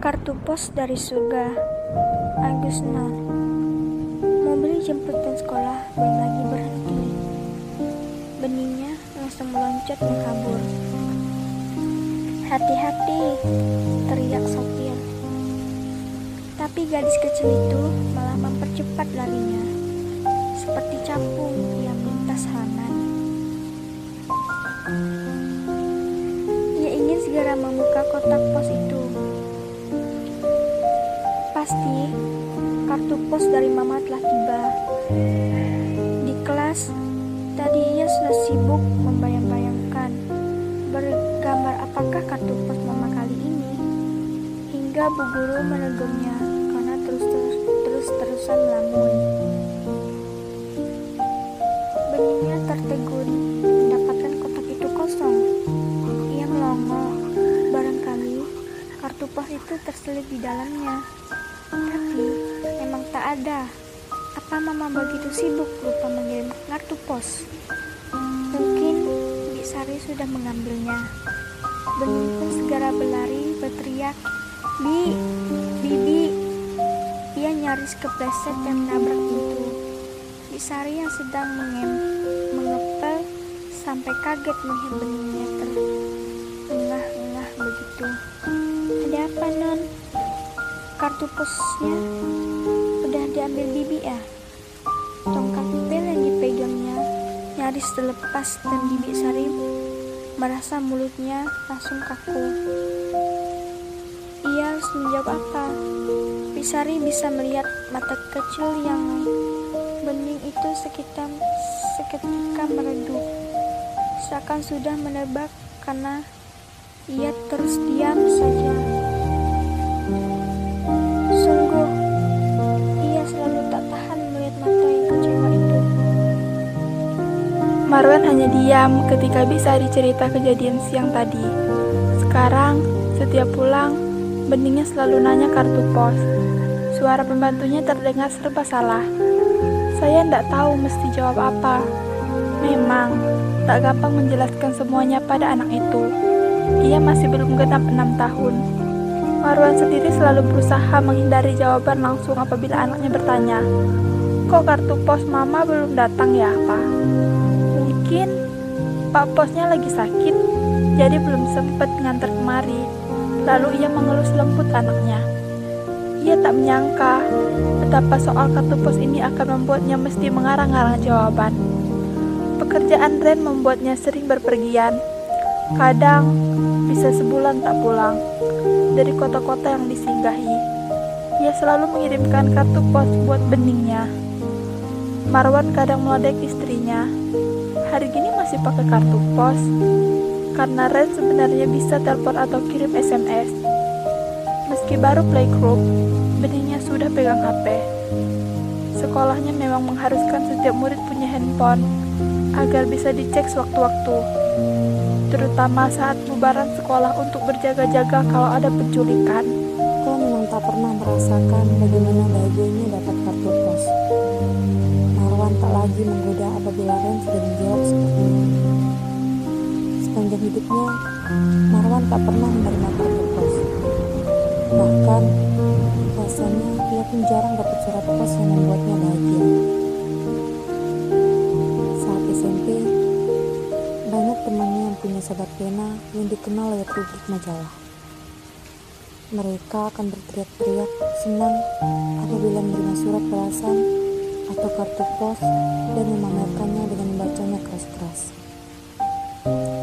Kartu pos dari surga. Agus Nur Mobil jemputan sekolah belum lagi berhenti. Benihnya langsung meloncat mengkabur. Hati-hati Teriak sopir. Tapi gadis kecil itu malah mempercepat larinya. Seperti capung yang lintas halaman. Ia ingin segera membuka kotak pos itu Pasti kartu pos dari mama telah tiba. Di kelas, tadi ia sudah sibuk membayang-bayangkan bergambar apakah kartu pos mama kali ini. Hingga bu guru menegurnya karena terus-terus terus-terusan melamun. Benihnya tertegun mendapatkan kotak itu kosong. Ia melongo, barangkali kartu pos itu terselip di dalamnya. Ada. Apa mama begitu sibuk lupa mengirim kartu pos? Mungkin Bi Sari sudah mengambilnya. Bening pun segera berlari berteriak, Bi, Bibi. Ia nyaris kepleset dan menabrak pintu. Bi Sari yang sedang mengem, mengepel sampai kaget melihat beningnya terengah-engah begitu. Ada apa, Non? kartu posnya diambil bibi ya. Tongkat pel yang dipegangnya nyaris terlepas dan bibi Sari merasa mulutnya langsung kaku. Ia harus menjawab apa? Bibi Sari bisa melihat mata kecil yang bening itu sekitar seketika meredup seakan sudah menebak karena ia terus diam saja Marwan hanya diam ketika bisa dicerita kejadian siang tadi. Sekarang, setiap pulang, beningnya selalu nanya kartu pos. Suara pembantunya terdengar serba salah. Saya tidak tahu mesti jawab apa. Memang, tak gampang menjelaskan semuanya pada anak itu. Ia masih belum genap enam tahun. Marwan sendiri selalu berusaha menghindari jawaban langsung apabila anaknya bertanya, Kok kartu pos mama belum datang ya, Pak? Mungkin Pak Posnya lagi sakit, jadi belum sempat ngantar kemari. Lalu ia mengelus lembut anaknya. Ia tak menyangka betapa soal kartu pos ini akan membuatnya mesti mengarang-arang jawaban. Pekerjaan Ren membuatnya sering berpergian. Kadang bisa sebulan tak pulang dari kota-kota yang disinggahi. Ia selalu mengirimkan kartu pos buat beningnya. Marwan kadang meledek istrinya. Hari gini masih pakai kartu pos. Karena Ren sebenarnya bisa telepon atau kirim SMS. Meski baru playgroup, beningnya sudah pegang HP. Sekolahnya memang mengharuskan setiap murid punya handphone agar bisa dicek sewaktu-waktu terutama saat bubaran sekolah untuk berjaga-jaga kalau ada penculikan. Kau memang tak pernah merasakan bagaimana bahagianya dapat tak lagi menggoda apabila Ren sudah menjawab seperti itu. Sepanjang hidupnya, Marwan tak pernah menerima kartu pos. Bahkan, rasanya ia pun jarang dapat surat pos yang membuatnya bahagia. Saat SMP, banyak temannya yang punya sahabat pena yang dikenal lewat rubrik majalah. Mereka akan berteriak-teriak senang apabila menerima surat balasan atau kartu pos dan memamerkannya dengan membacanya keras-keras.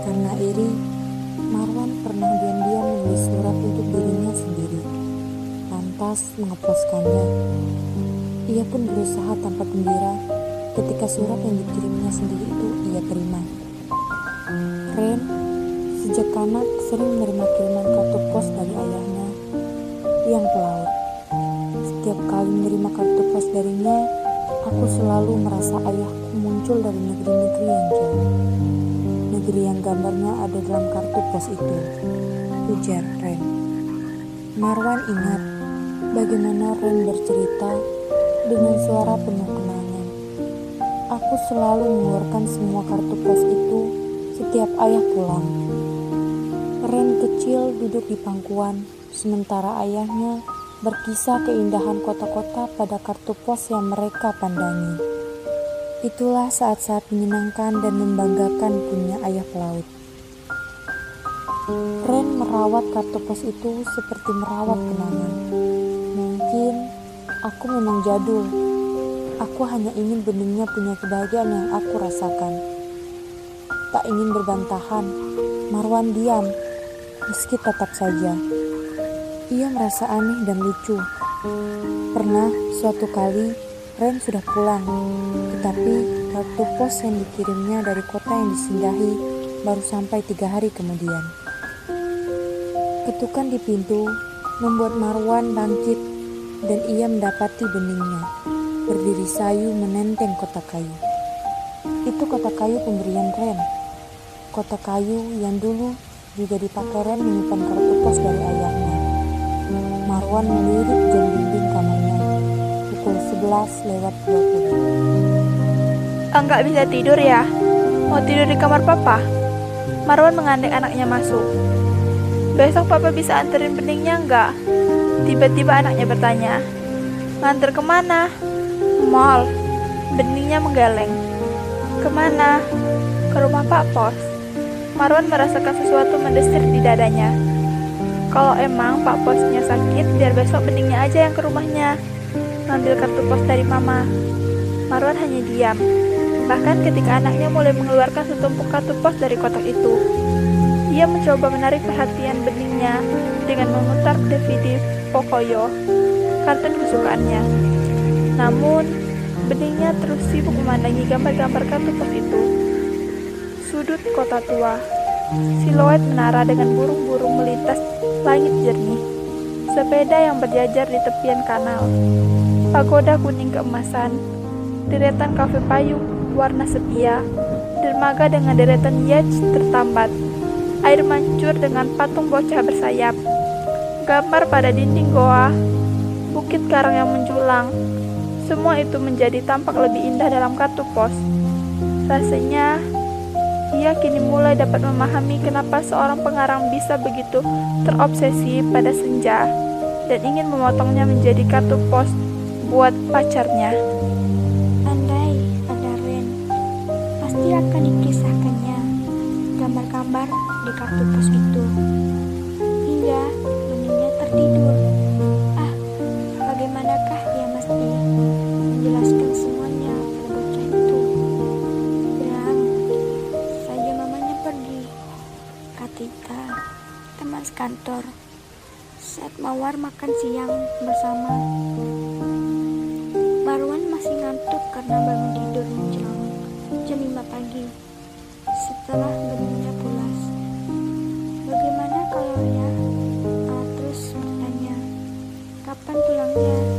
Karena iri, Marwan pernah diam-diam menulis surat untuk dirinya sendiri, lantas mengeposkannya. Ia pun berusaha tanpa gembira ketika surat yang dikirimnya sendiri itu ia terima. Ren sejak anak sering menerima kiriman kartu pos dari ayahnya yang pelaut. Setiap kali menerima kartu pos darinya, aku selalu merasa ayahku muncul dari negeri-negeri yang jauh. Negeri yang gambarnya ada dalam kartu pos itu. Ujar Ren. Marwan ingat bagaimana Ren bercerita dengan suara penuh kenangan. Aku selalu mengeluarkan semua kartu pos itu setiap ayah pulang. Ren kecil duduk di pangkuan sementara ayahnya berkisah keindahan kota-kota pada kartu pos yang mereka pandangi. Itulah saat-saat menyenangkan dan membanggakan punya ayah pelaut. Ren merawat kartu pos itu seperti merawat kenangan. Mungkin aku memang jadul. Aku hanya ingin beningnya punya kebahagiaan yang aku rasakan. Tak ingin berbantahan, Marwan diam, meski tetap saja. Ia merasa aneh dan lucu. Pernah suatu kali Ren sudah pulang, tetapi kartu pos yang dikirimnya dari kota yang disinggahi baru sampai tiga hari kemudian. Ketukan di pintu membuat Marwan bangkit dan ia mendapati beningnya berdiri sayu menenteng kotak kayu. Itu kotak kayu pemberian Ren. Kotak kayu yang dulu juga dipakai Ren menyimpan kartu pos dari ayahnya. Marwan melirik jam dinding kamarnya pukul 11 lewat 20. Enggak bisa tidur ya? Mau tidur di kamar papa? Marwan mengandek anaknya masuk. Besok papa bisa anterin beningnya enggak? Tiba-tiba anaknya bertanya. Nganter ke mana? Mall. Beningnya menggeleng. Ke mana? Ke rumah Pak Pos. Marwan merasakan sesuatu mendesir di dadanya. Kalau emang Pak Posnya sakit, biar besok beningnya aja yang ke rumahnya. Ngambil kartu pos dari mama. Marwan hanya diam. Bahkan ketika anaknya mulai mengeluarkan setumpuk kartu pos dari kotak itu. Ia mencoba menarik perhatian beningnya dengan memutar DVD Pocoyo, kartun kesukaannya. Namun, beningnya terus sibuk memandangi gambar-gambar kartu pos itu. Sudut kota tua, siluet menara dengan burung-burung melintas langit jernih, sepeda yang berjajar di tepian kanal, pagoda kuning keemasan, deretan kafe payung warna sepia, dermaga dengan deretan yacht tertambat, air mancur dengan patung bocah bersayap, gambar pada dinding goa, bukit karang yang menjulang, semua itu menjadi tampak lebih indah dalam kartu pos. Rasanya ia kini mulai dapat memahami kenapa seorang pengarang bisa begitu terobsesi pada senja dan ingin memotongnya menjadi kartu pos buat pacarnya. Andai ada Ren, pasti akan dikisahkannya gambar-gambar di kartu pos itu. Hingga beningnya tertidur. Sekantor saat Mawar makan siang bersama. Marwan masih ngantuk karena bangun tidur menjelang jam 5 pagi setelah beningnya pulas. Bagaimana kalau ya? Al terus bertanya, kapan pulangnya?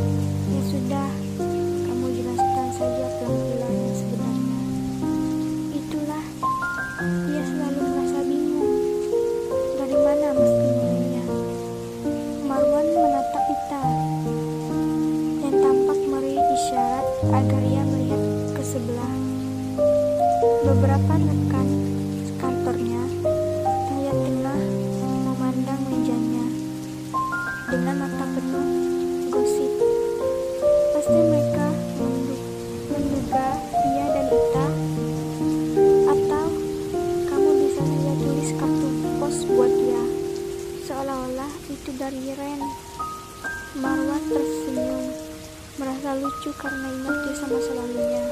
Dari Ren. Marwan tersenyum, merasa lucu karena ingat kisah masa lalunya.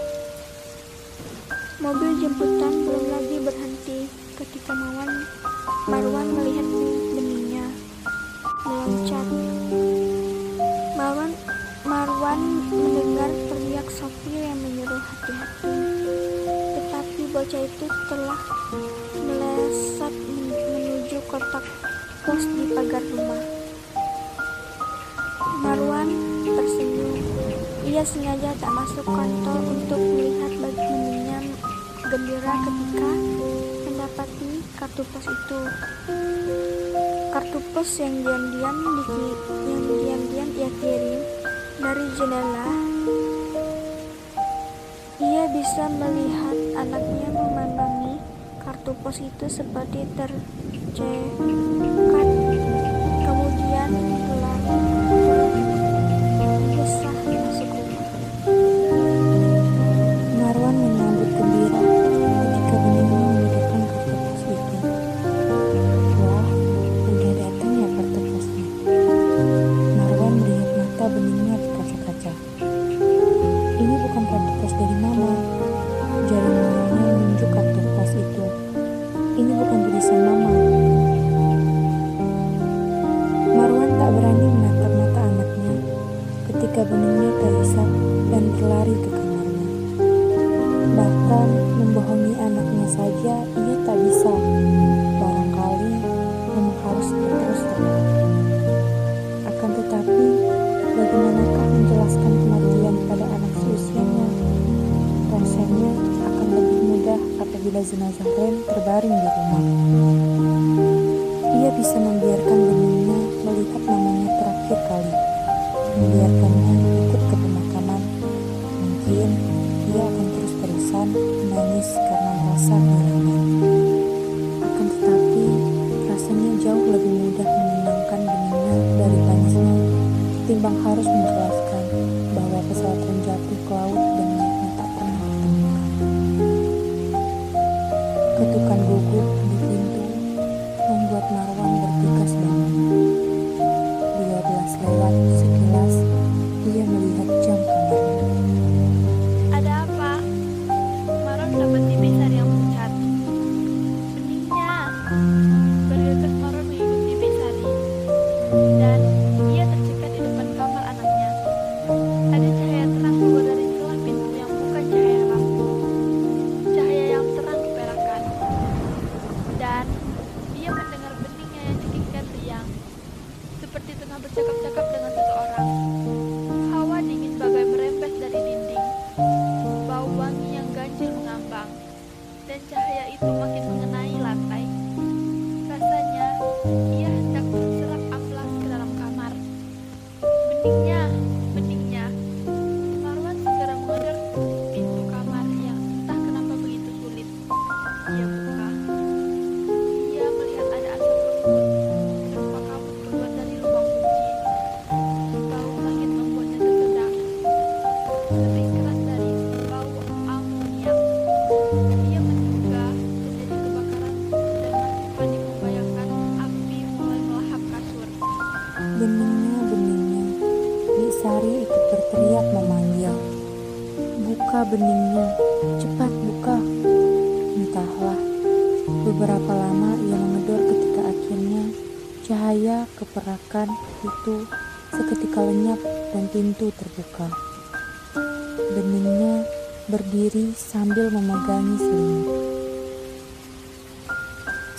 Mobil jemputan belum lagi berhenti ketika Marwan, Marwan melihat beningnya meloncat. Marwan, Marwan mendengar teriak sopir yang menyuruh hati-hati. Tetapi bocah itu telah melesat men- menuju kotak pos di pagar rumah. Ia sengaja tak masuk kantor untuk melihat bagaimana gembira ketika mendapati kartu pos itu. Kartu pos yang diam-diam yang diam-diam ia kirim dari jendela. Ia bisa melihat anaknya memandangi kartu pos itu seperti tercekat.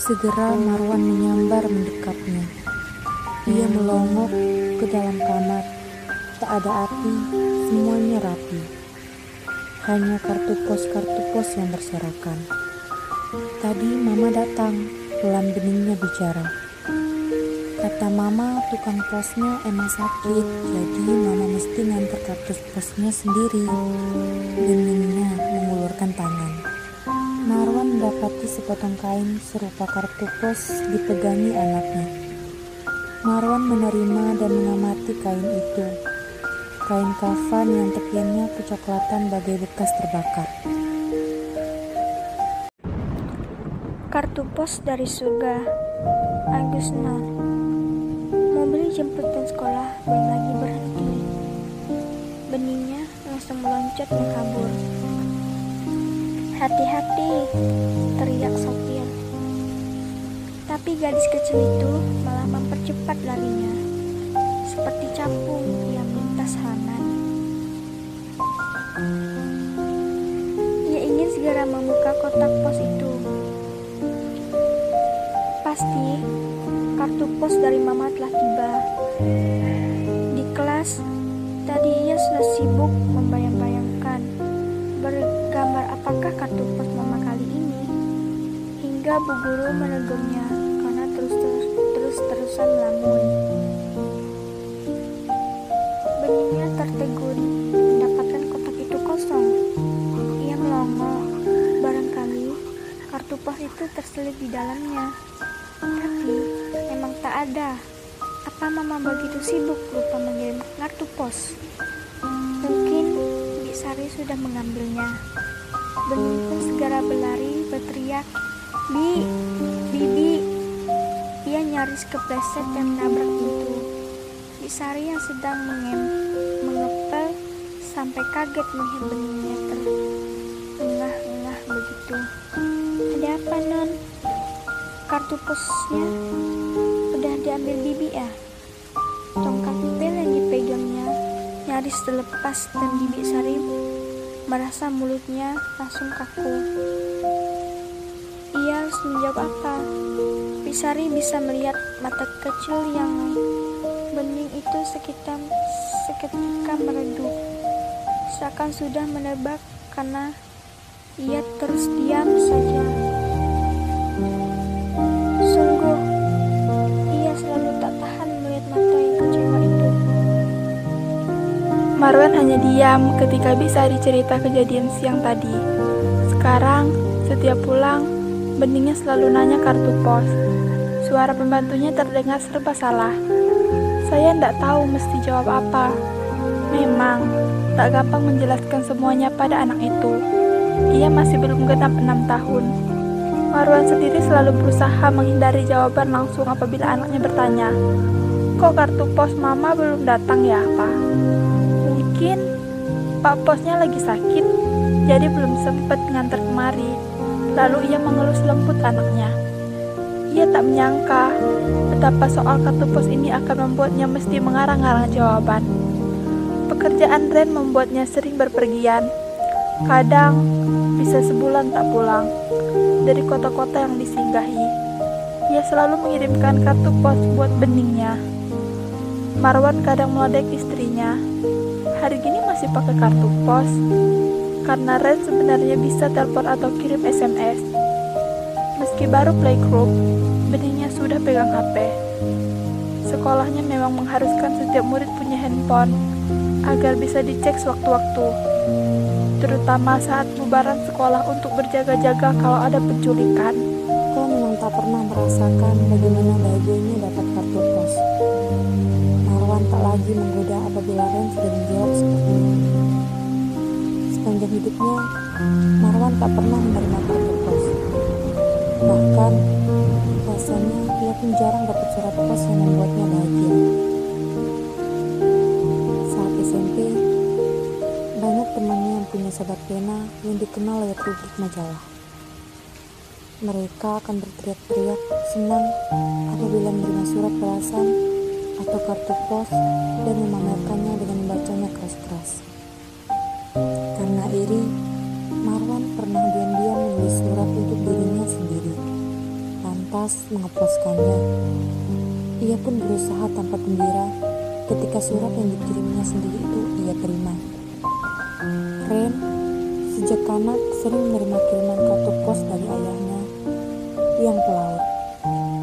Segera Marwan menyambar mendekapnya. Ia melongok ke dalam kamar. Tak ada api, semuanya rapi. Hanya kartu pos-kartu pos yang berserakan. Tadi mama datang, pelan beningnya bicara. Kata mama, tukang posnya emang sakit, jadi mama mesti nganter kartu posnya sendiri. Beningnya mengulurkan tangan. Mendapati sepotong kain serupa kartu pos dipegangi anaknya. Marwan menerima dan mengamati kain itu. Kain kafan yang tepiannya kecoklatan bagai bekas terbakar. Kartu pos dari surga. Agus Nur. Mobil jemputan sekolah belum lagi berhenti. Beningnya langsung meloncat mengkabur. Hati-hati, teriak sopir. Tapi gadis kecil itu malah mempercepat larinya. Seperti capung yang melintas halaman. Ia ingin segera membuka kotak pos itu. Pasti kartu pos dari mama telah tiba. Di kelas, tadi ia sudah sibuk Hingga bu guru menegurnya karena terus-terus terus-terusan melamun. Beningnya tertegun mendapatkan kotak itu kosong. Ia melongo, barangkali kartu pos itu terselip di dalamnya. Tapi memang tak ada. Apa mama begitu sibuk lupa mengirim kartu pos? Mungkin Bi Sari sudah mengambilnya. Bening pun segera berlari berteriak, Bi, Bibi. Ia nyaris kepleset dan menabrak pintu. Bi Sari yang sedang mengem, mengepel sampai kaget melihat beningnya terengah-engah begitu. Ada apa non? Kartu posnya udah diambil bibi ya? Tongkat pel yang dipegangnya nyaris terlepas dan bibi Sari merasa mulutnya langsung kaku. Menjawab apa? Bibi Sari bisa melihat mata kecil yang bening itu sekitar seketika meredup, seakan sudah menebak karena Ia terus diam saja. Sungguh, ia selalu tak tahan melihat mata yang kecewa itu. Marwan hanya diam ketika bisa dicerita kejadian siang tadi. Sekarang, setiap pulang, beningnya selalu nanya kartu pos. Suara pembantunya terdengar serba salah. Saya tidak tahu mesti jawab apa. Memang, tak gampang menjelaskan semuanya pada anak itu. Ia masih belum genap enam tahun. Marwan sendiri selalu berusaha menghindari jawaban langsung apabila anaknya bertanya, Kok kartu pos mama belum datang ya, Pak? Mungkin Pak Posnya lagi sakit, jadi belum sempat ngantar kemari. Lalu ia mengelus lembut anaknya. Ia tak menyangka betapa soal kartu pos ini akan membuatnya mesti mengarang-arang jawaban. Pekerjaan Ren membuatnya sering berpergian. Kadang bisa sebulan tak pulang dari kota-kota yang disinggahi. Ia selalu mengirimkan kartu pos buat beningnya. Marwan kadang meledek istrinya. Hari gini masih pakai kartu pos karena Ren sebenarnya bisa telepon atau kirim SMS. Meski baru playgroup, beningnya sudah pegang HP. Sekolahnya memang mengharuskan setiap murid punya handphone agar bisa dicek sewaktu-waktu, terutama saat bubaran sekolah untuk berjaga-jaga kalau ada penculikan. Kau memang tak pernah merasakan bagaimana bahagianya dapat kartu pos. Marwan tak lagi menggoda apabila Ren sudah menjawab seperti itu. Sepanjang hidupnya, Marwan tak pernah menerima kartu pos. Bahkan, rasanya ia pun jarang dapat surat pos yang membuatnya bahagia. Saat SMP, banyak temannya yang punya sahabat pena yang dikenal lewat rubrik majalah. Mereka akan berteriak-teriak senang apabila menerima surat balasan atau kartu pos dan memamerkannya dengan membacanya keras-keras. Karena iri, Marwan pernah diam-diam menulis surat untuk dirinya sendiri, lantas mengeposkannya. Ia pun berusaha tanpa gembira ketika surat yang dikirimnya sendiri itu ia terima. Ren, sejak kanak sering menerima kiriman kartu pos dari ayahnya yang pelaut.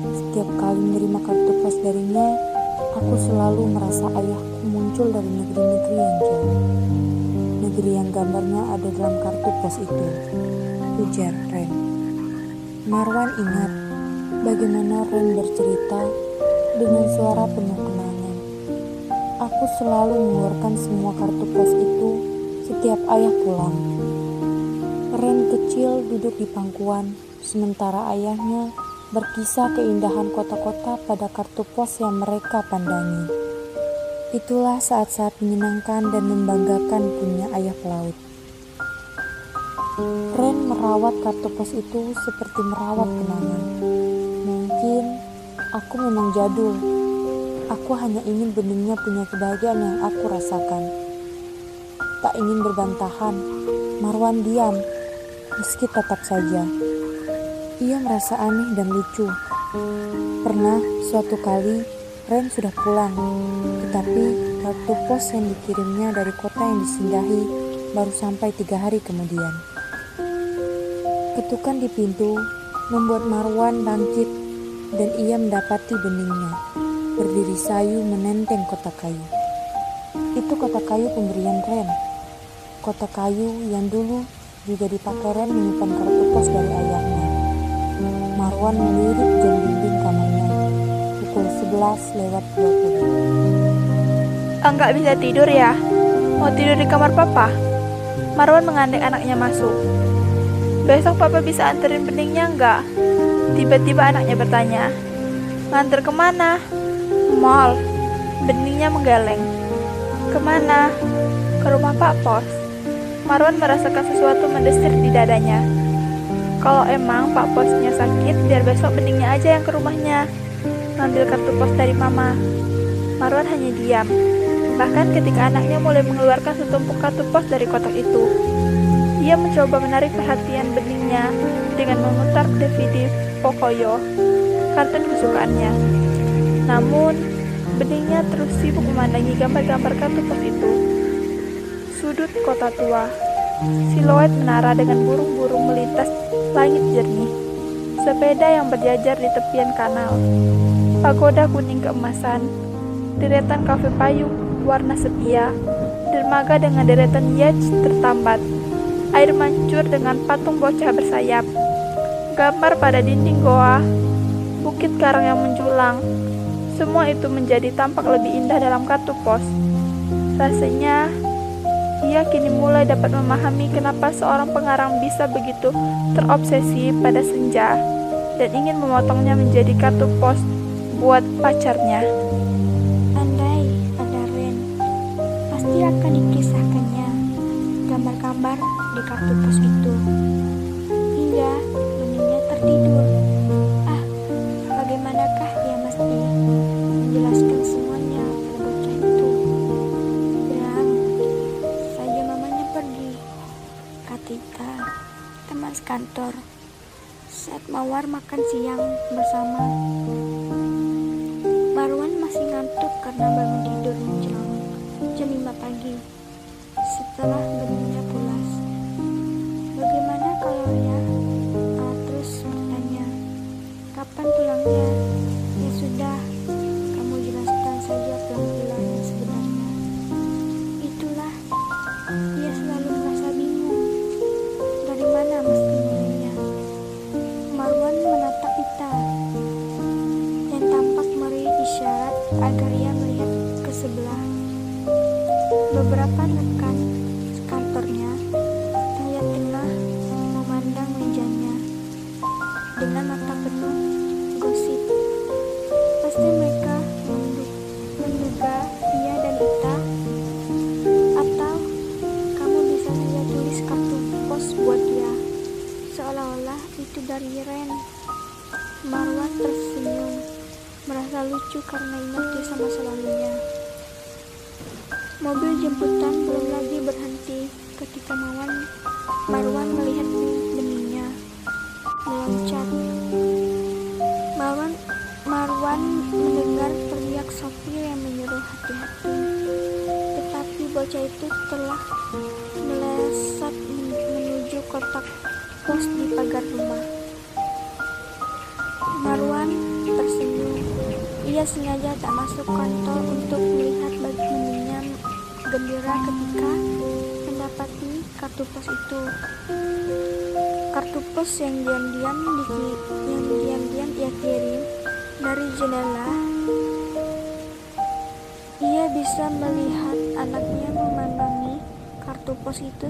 Setiap kali menerima kartu pos darinya, aku selalu merasa ayahku muncul dari negeri-negeri yang jauh. Negeri yang gambarnya ada dalam kartu pos itu. Ujar Ren. Marwan ingat bagaimana Ren bercerita dengan suara penuh kenangan. Aku selalu mengeluarkan semua kartu pos itu setiap ayah pulang. Ren kecil duduk di pangkuan, sementara ayahnya berkisah keindahan kota-kota pada kartu pos yang mereka pandangi. Itulah saat-saat menyenangkan dan membanggakan punya ayah pelaut. Ren merawat kartu pos itu seperti merawat kenangan. Mungkin aku memang jadul. Aku hanya ingin beningnya punya kebahagiaan yang aku rasakan. Tak ingin berbantahan, Marwan diam, meski tetap saja. Ia merasa aneh dan lucu. Pernah suatu kali Ren sudah pulang, tetapi kartu pos yang dikirimnya dari kota yang disinggahi baru sampai tiga hari kemudian. Ketukan di pintu membuat Marwan bangkit dan ia mendapati beningnya berdiri sayu menenteng kotak kayu. Itu kotak kayu pemberian Ren. Kotak kayu yang dulu juga dipakai Ren menyimpan kartu pos dari ayahnya. Marwan melirik jam dinding kamarnya pukul 11 lewat 20. Enggak bisa tidur ya? Mau tidur di kamar papa? Marwan mengandek anaknya masuk. Besok papa bisa anterin beningnya enggak? Tiba-tiba anaknya bertanya. Nganter ke mana? Mall. Beningnya menggeleng. Ke mana? Ke rumah Pak Pos. Marwan merasakan sesuatu mendesir di dadanya. Kalau emang Pak Posnya sakit, biar besok beningnya aja yang ke rumahnya mengambil kartu pos dari mama. Marwan hanya diam. Bahkan ketika anaknya mulai mengeluarkan setumpuk kartu pos dari kotak itu. ia mencoba menarik perhatian beningnya dengan memutar DVD pokoyo kartun kesukaannya. Namun, beningnya terus sibuk memandangi gambar-gambar kartu pos itu. Sudut kota tua, siluet menara dengan burung-burung melintas langit jernih, sepeda yang berjajar di tepian kanal, pagoda kuning keemasan, deretan kafe payung warna sepia, dermaga dengan deretan yacht tertambat, air mancur dengan patung bocah bersayap, gambar pada dinding goa, bukit karang yang menjulang, semua itu menjadi tampak lebih indah dalam kartu pos. Rasanya, ia kini mulai dapat memahami kenapa seorang pengarang bisa begitu terobsesi pada senja dan ingin memotongnya menjadi kartu pos buat pacarnya. Andai ada Ren, pasti akan dikisahkannya gambar-gambar di kartu pos itu. Hingga beningnya tertidur. Ah, bagaimanakah ia mesti menjelaskan semuanya pada bocah itu? Dan saja mamanya pergi. Katita, teman sekantor, saat mawar makan siang bersama masih ngantuk karena bangun tidur menjelang jam 5 pagi setelah benihnya pulas. Bagaimana kalau ya? Ah, terus bertanya, kapan pulangnya?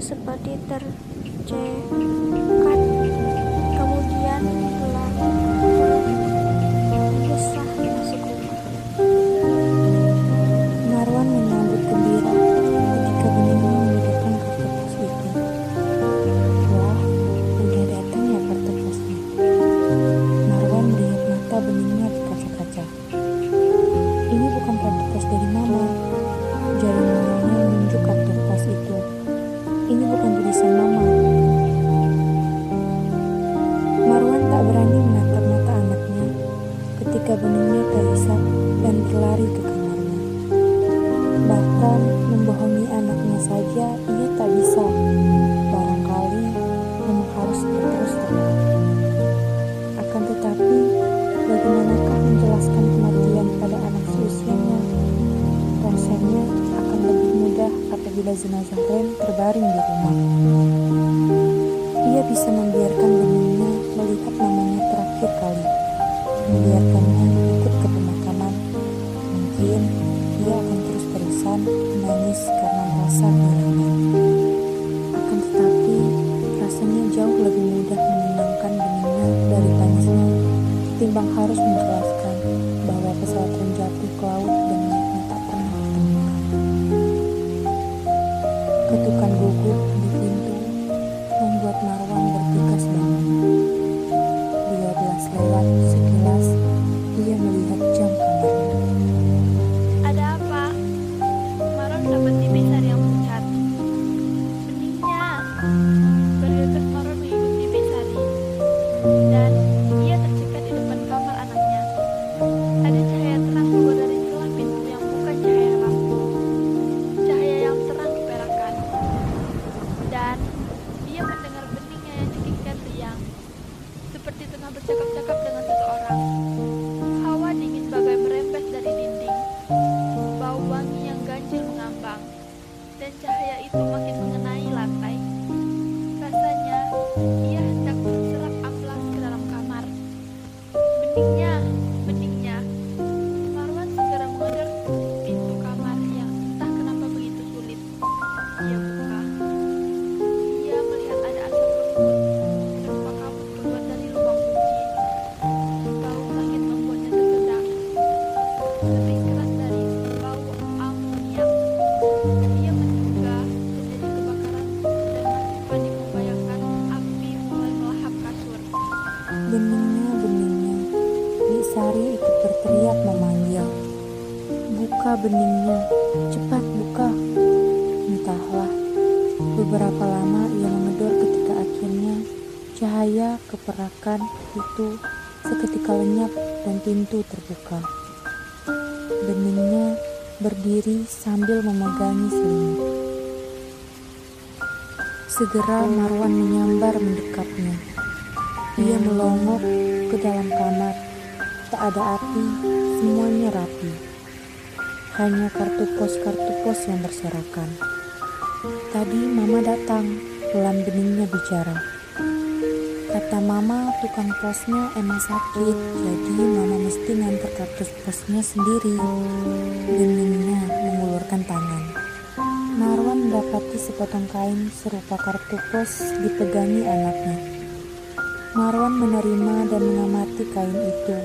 seperti ter bukan tulisan mama. Marwan tak berani menatap mata anaknya ketika beningnya Segera Marwan menyambar mendekapnya. Ia melongok ke dalam kamar. Tak ada api, semuanya rapi. Hanya kartu pos-kartu pos yang berserakan. Tadi mama datang, pelan beningnya bicara. Kata mama, tukang posnya emang sakit, jadi mama mesti nganter kartu posnya sendiri. Beningnya mengulurkan tangan. Marwan mendapati sepotong kain serupa kartu pos dipegangi anaknya. Marwan menerima dan mengamati kain itu.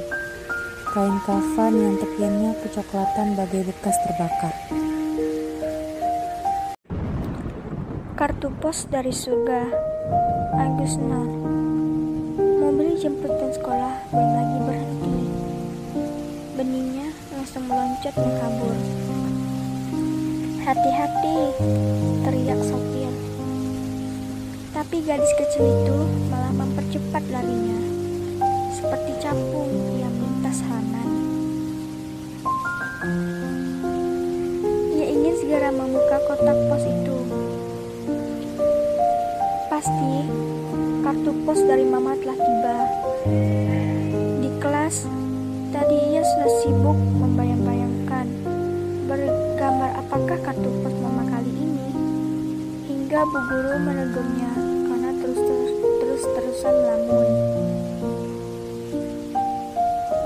Kain kafan yang tepiannya kecoklatan bagai bekas terbakar. Kartu pos dari surga. Agus Nur. Mobil jemputan sekolah belum lagi berhenti. Beningnya langsung meloncat dan kabur. Hati-hati, teriak sopir. Tapi gadis kecil itu malah mempercepat larinya. Seperti capung yang melintas halaman. Ia ingin segera membuka kotak pos itu. Pasti kartu pos dari mama telah tiba. Di kelas, tadi ia sudah sibuk Hingga bu guru menegurnya karena terus-terus terus-terusan melamun.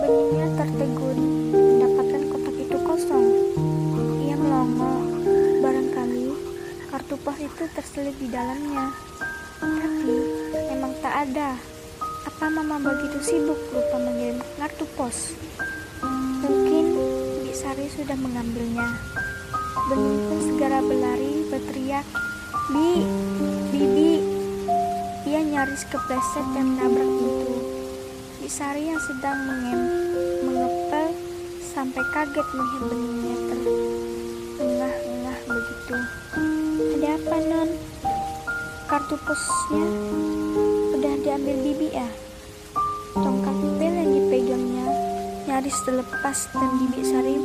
Beningnya tertegun mendapatkan kotak itu kosong. Ia melongo, barangkali kartu pos itu terselip di dalamnya. Tapi memang tak ada. Apa mama begitu sibuk lupa mengirim kartu pos? Mungkin Bi Sari sudah mengambilnya. Bening pun segera berlari berteriak, Bi, Bibi. Ia nyaris kepleset dan menabrak pintu. Sari yang sedang mengem, mengepel sampai kaget melihat beningnya terengah-engah begitu. Ada apa non? Kartu posnya udah diambil bibi ya? Tongkat pil yang dipegangnya nyaris terlepas dan bibi Sari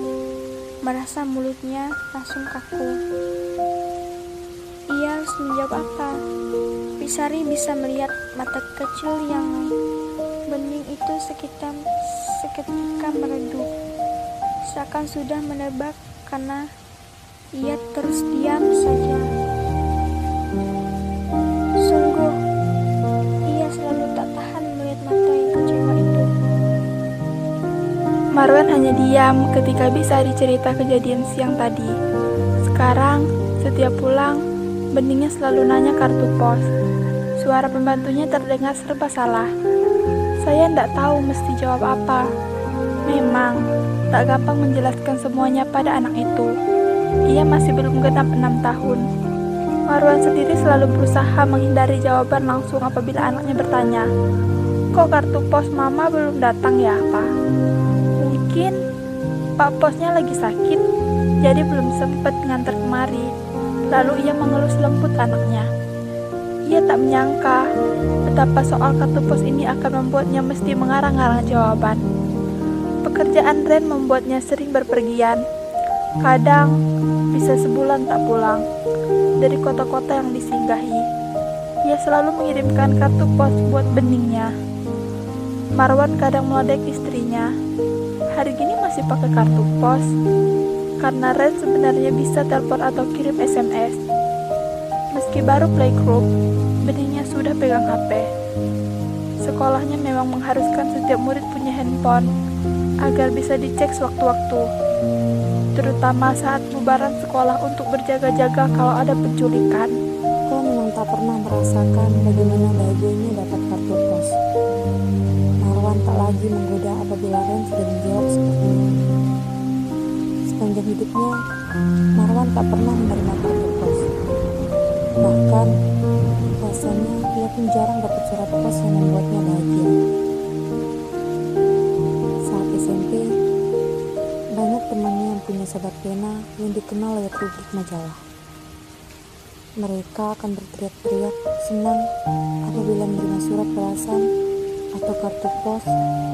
merasa mulutnya langsung kaku. Menjawab apa? Bibi Sari bisa melihat mata kecil yang bening itu sekitar seketika meredup. Seakan sudah menebak karena ia terus diam saja. Sungguh, ia selalu tak tahan melihat mata yang kecewa itu. Marwan hanya diam ketika bisa dicerita kejadian siang tadi. Sekarang, setiap pulang, beningnya selalu nanya kartu pos. Suara pembantunya terdengar serba salah. Saya tidak tahu mesti jawab apa. Memang, tak gampang menjelaskan semuanya pada anak itu. Ia masih belum genap enam tahun. Marwan sendiri selalu berusaha menghindari jawaban langsung apabila anaknya bertanya, Kok kartu pos mama belum datang ya, Pak? Mungkin Pak Posnya lagi sakit, jadi belum sempat ngantar kemari. Lalu ia mengelus lembut anaknya. Ia tak menyangka betapa soal kartu pos ini akan membuatnya mesti mengarang-arang jawaban. Pekerjaan Ren membuatnya sering berpergian. Kadang bisa sebulan tak pulang dari kota-kota yang disinggahi. Ia selalu mengirimkan kartu pos buat beningnya. Marwan kadang melodek istrinya. Hari gini masih pakai kartu pos. Karena Ren sebenarnya bisa telepon atau kirim SMS. Meski baru playgroup, benihnya sudah pegang HP. Sekolahnya memang mengharuskan setiap murid punya handphone agar bisa dicek sewaktu-waktu, terutama saat bubaran sekolah untuk berjaga-jaga kalau ada penculikan. Kau memang tak pernah merasakan bagaimana bahagianya dapat kartu pos. Marwan tak lagi menggoda apabila Ren sudah menjawab seperti itu. Sepanjang hidupnya, Marwan tak pernah menerima kartu pos. Bahkan, rasanya ia pun jarang dapat surat pos yang membuatnya bahagia. Saat SMP, banyak temannya yang punya sahabat pena yang dikenal lewat rubrik majalah. Mereka akan berteriak-teriak senang apabila menerima surat balasan atau kartu pos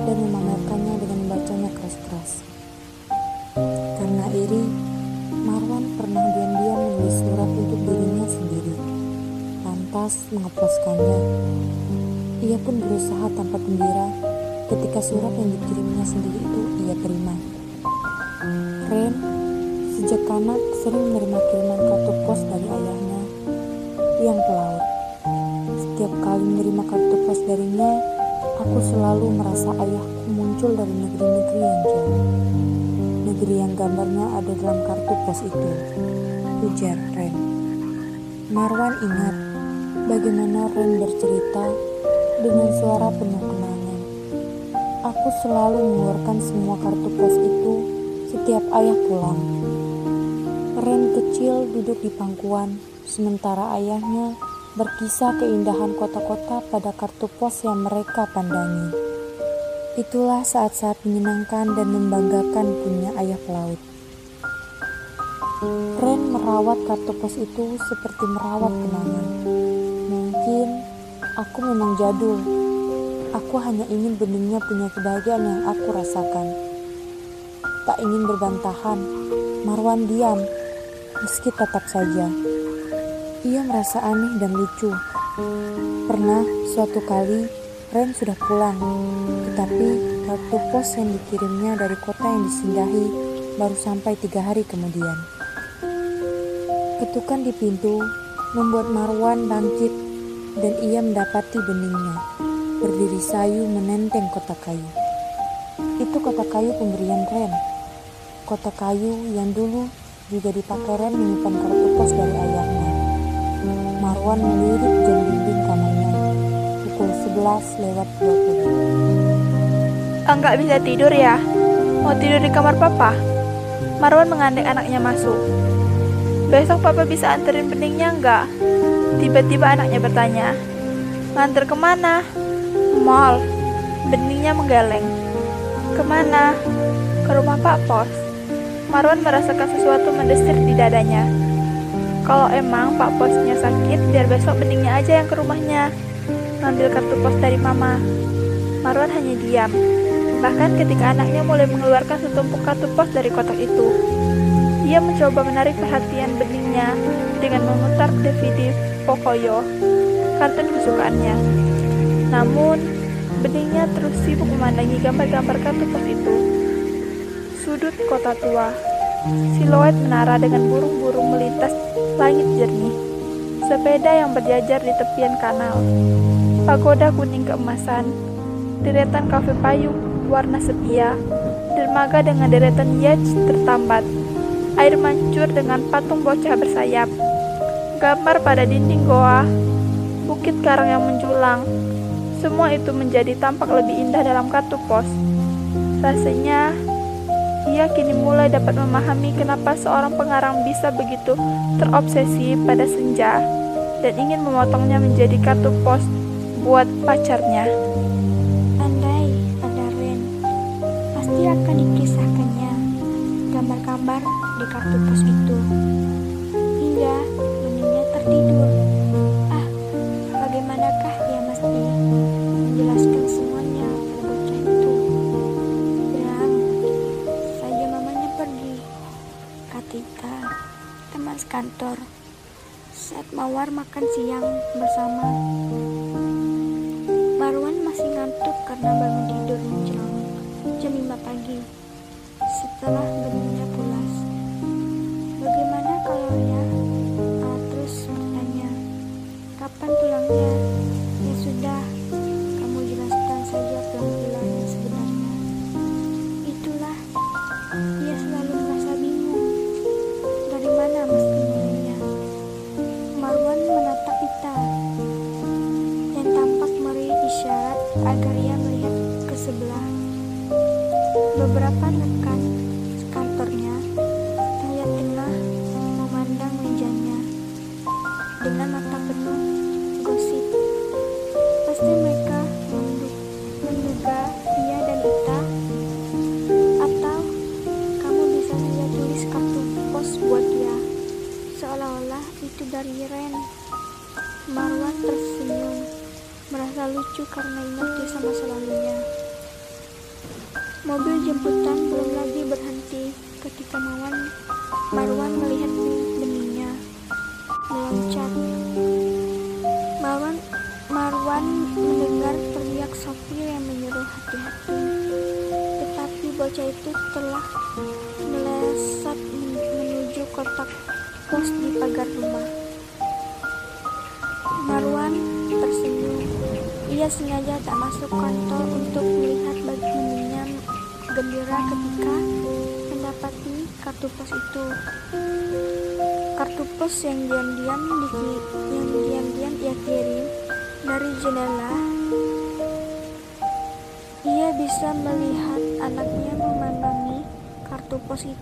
dan memamerkannya dengan membacanya keras-keras. Karena iri, Marwan pernah diam-diam menulis surat untuk dirinya sendiri, lantas mengeposkannya. Ia pun berusaha tanpa gembira ketika surat yang dikirimnya sendiri itu ia terima. Ren sejak anak sering menerima kiriman kartu pos dari ayahnya yang pelaut. Setiap kali menerima kartu pos darinya, aku selalu merasa ayahku muncul dari negeri-negeri yang jauh. Negeri yang gambarnya ada dalam kartu pos itu. Ujar Ren. Marwan ingat bagaimana Ren bercerita dengan suara penuh kenangan. Aku selalu mengeluarkan semua kartu pos itu setiap ayah pulang. Ren kecil duduk di pangkuan, sementara ayahnya berkisah keindahan kota-kota pada kartu pos yang mereka pandangi. Itulah saat-saat menyenangkan dan membanggakan punya ayah pelaut. Ren merawat kartu pos itu seperti merawat kenangan. Mungkin aku memang jadul. Aku hanya ingin beningnya punya kebahagiaan yang aku rasakan. Tak ingin berbantahan, Marwan diam, meski tetap saja. Ia merasa aneh dan lucu. Pernah suatu kali Ren sudah pulang, tetapi kartu pos yang dikirimnya dari kota yang disinggahi baru sampai tiga hari kemudian. Ketukan di pintu membuat Marwan bangkit dan ia mendapati beningnya berdiri sayu menenteng kotak kayu. Itu kotak kayu pemberian Ren. Kotak kayu yang dulu juga dipakai Ren menyimpan kartu pos dari ayahnya. Marwan melirik jam dinding kamarnya pukul 11 lewat 20. Enggak bisa tidur ya? Mau tidur di kamar papa? Marwan mengandek anaknya masuk. Besok papa bisa anterin beningnya enggak? Tiba-tiba anaknya bertanya. Nganter ke mana? Mall. Beningnya menggeleng. Ke mana? Ke rumah Pak Pos. Marwan merasakan sesuatu mendesir di dadanya. Kalau emang Pak Posnya sakit, biar besok beningnya aja yang ke rumahnya. Ngambil kartu pos dari mama. Marwan hanya diam. Bahkan ketika anaknya mulai mengeluarkan setumpuk kartu pos dari kotak itu. Ia mencoba menarik perhatian beningnya dengan memutar DVD Pocoyo, kartun kesukaannya. Namun, beningnya terus sibuk memandangi gambar-gambar kartu pos itu. Sudut kota tua, siluet menara dengan burung-burung melintas langit jernih, sepeda yang berjajar di tepian kanal, pagoda kuning keemasan, deretan kafe payung warna sepia, dermaga dengan deretan yacht tertambat, air mancur dengan patung bocah bersayap, gambar pada dinding goa, bukit karang yang menjulang, semua itu menjadi tampak lebih indah dalam kartu pos. Rasanya, ia kini mulai dapat memahami kenapa seorang pengarang bisa begitu terobsesi pada senja dan ingin memotongnya menjadi kartu pos buat pacarnya. Akan dikisahkannya gambar-gambar di kartu pos itu. Hingga beningnya tertidur. Ah, bagaimanakah dia mesti menjelaskan semuanya pada bocah itu? Bilang saja mamanya pergi. Katika teman sekantor saat Mawar makan siang bersama Marwan masih ngantuk karena bangun tidur menjelang jam 5 pagi setelah benihnya pulas. Bagaimana kalau ya? Uh, terus bertanya, kapan pulangnya?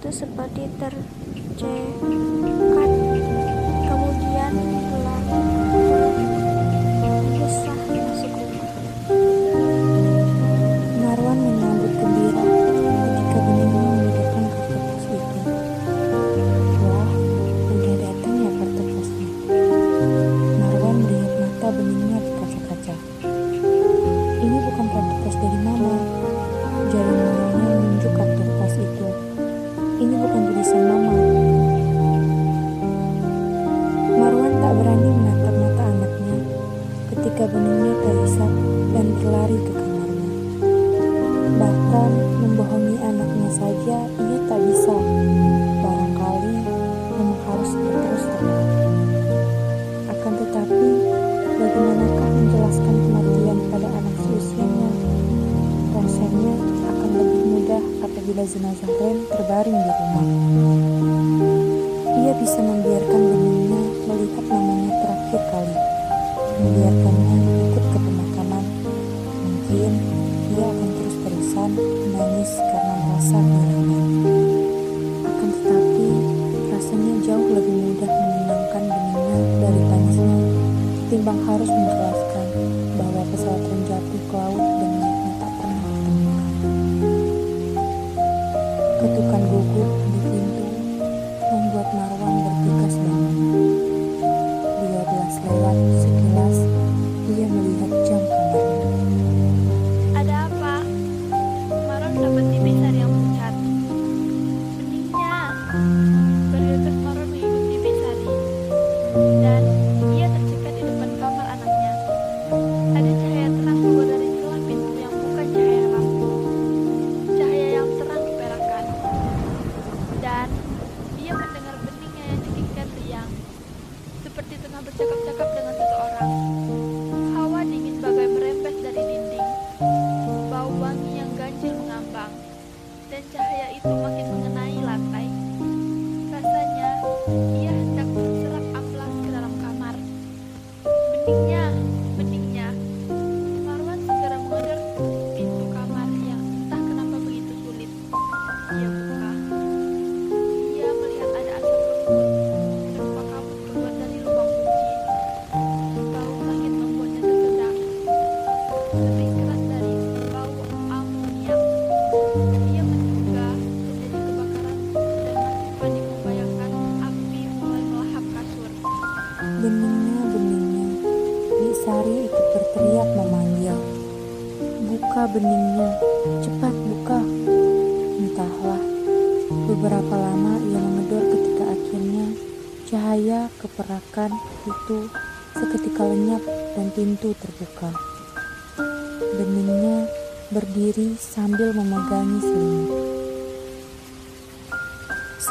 itu seperti tercecer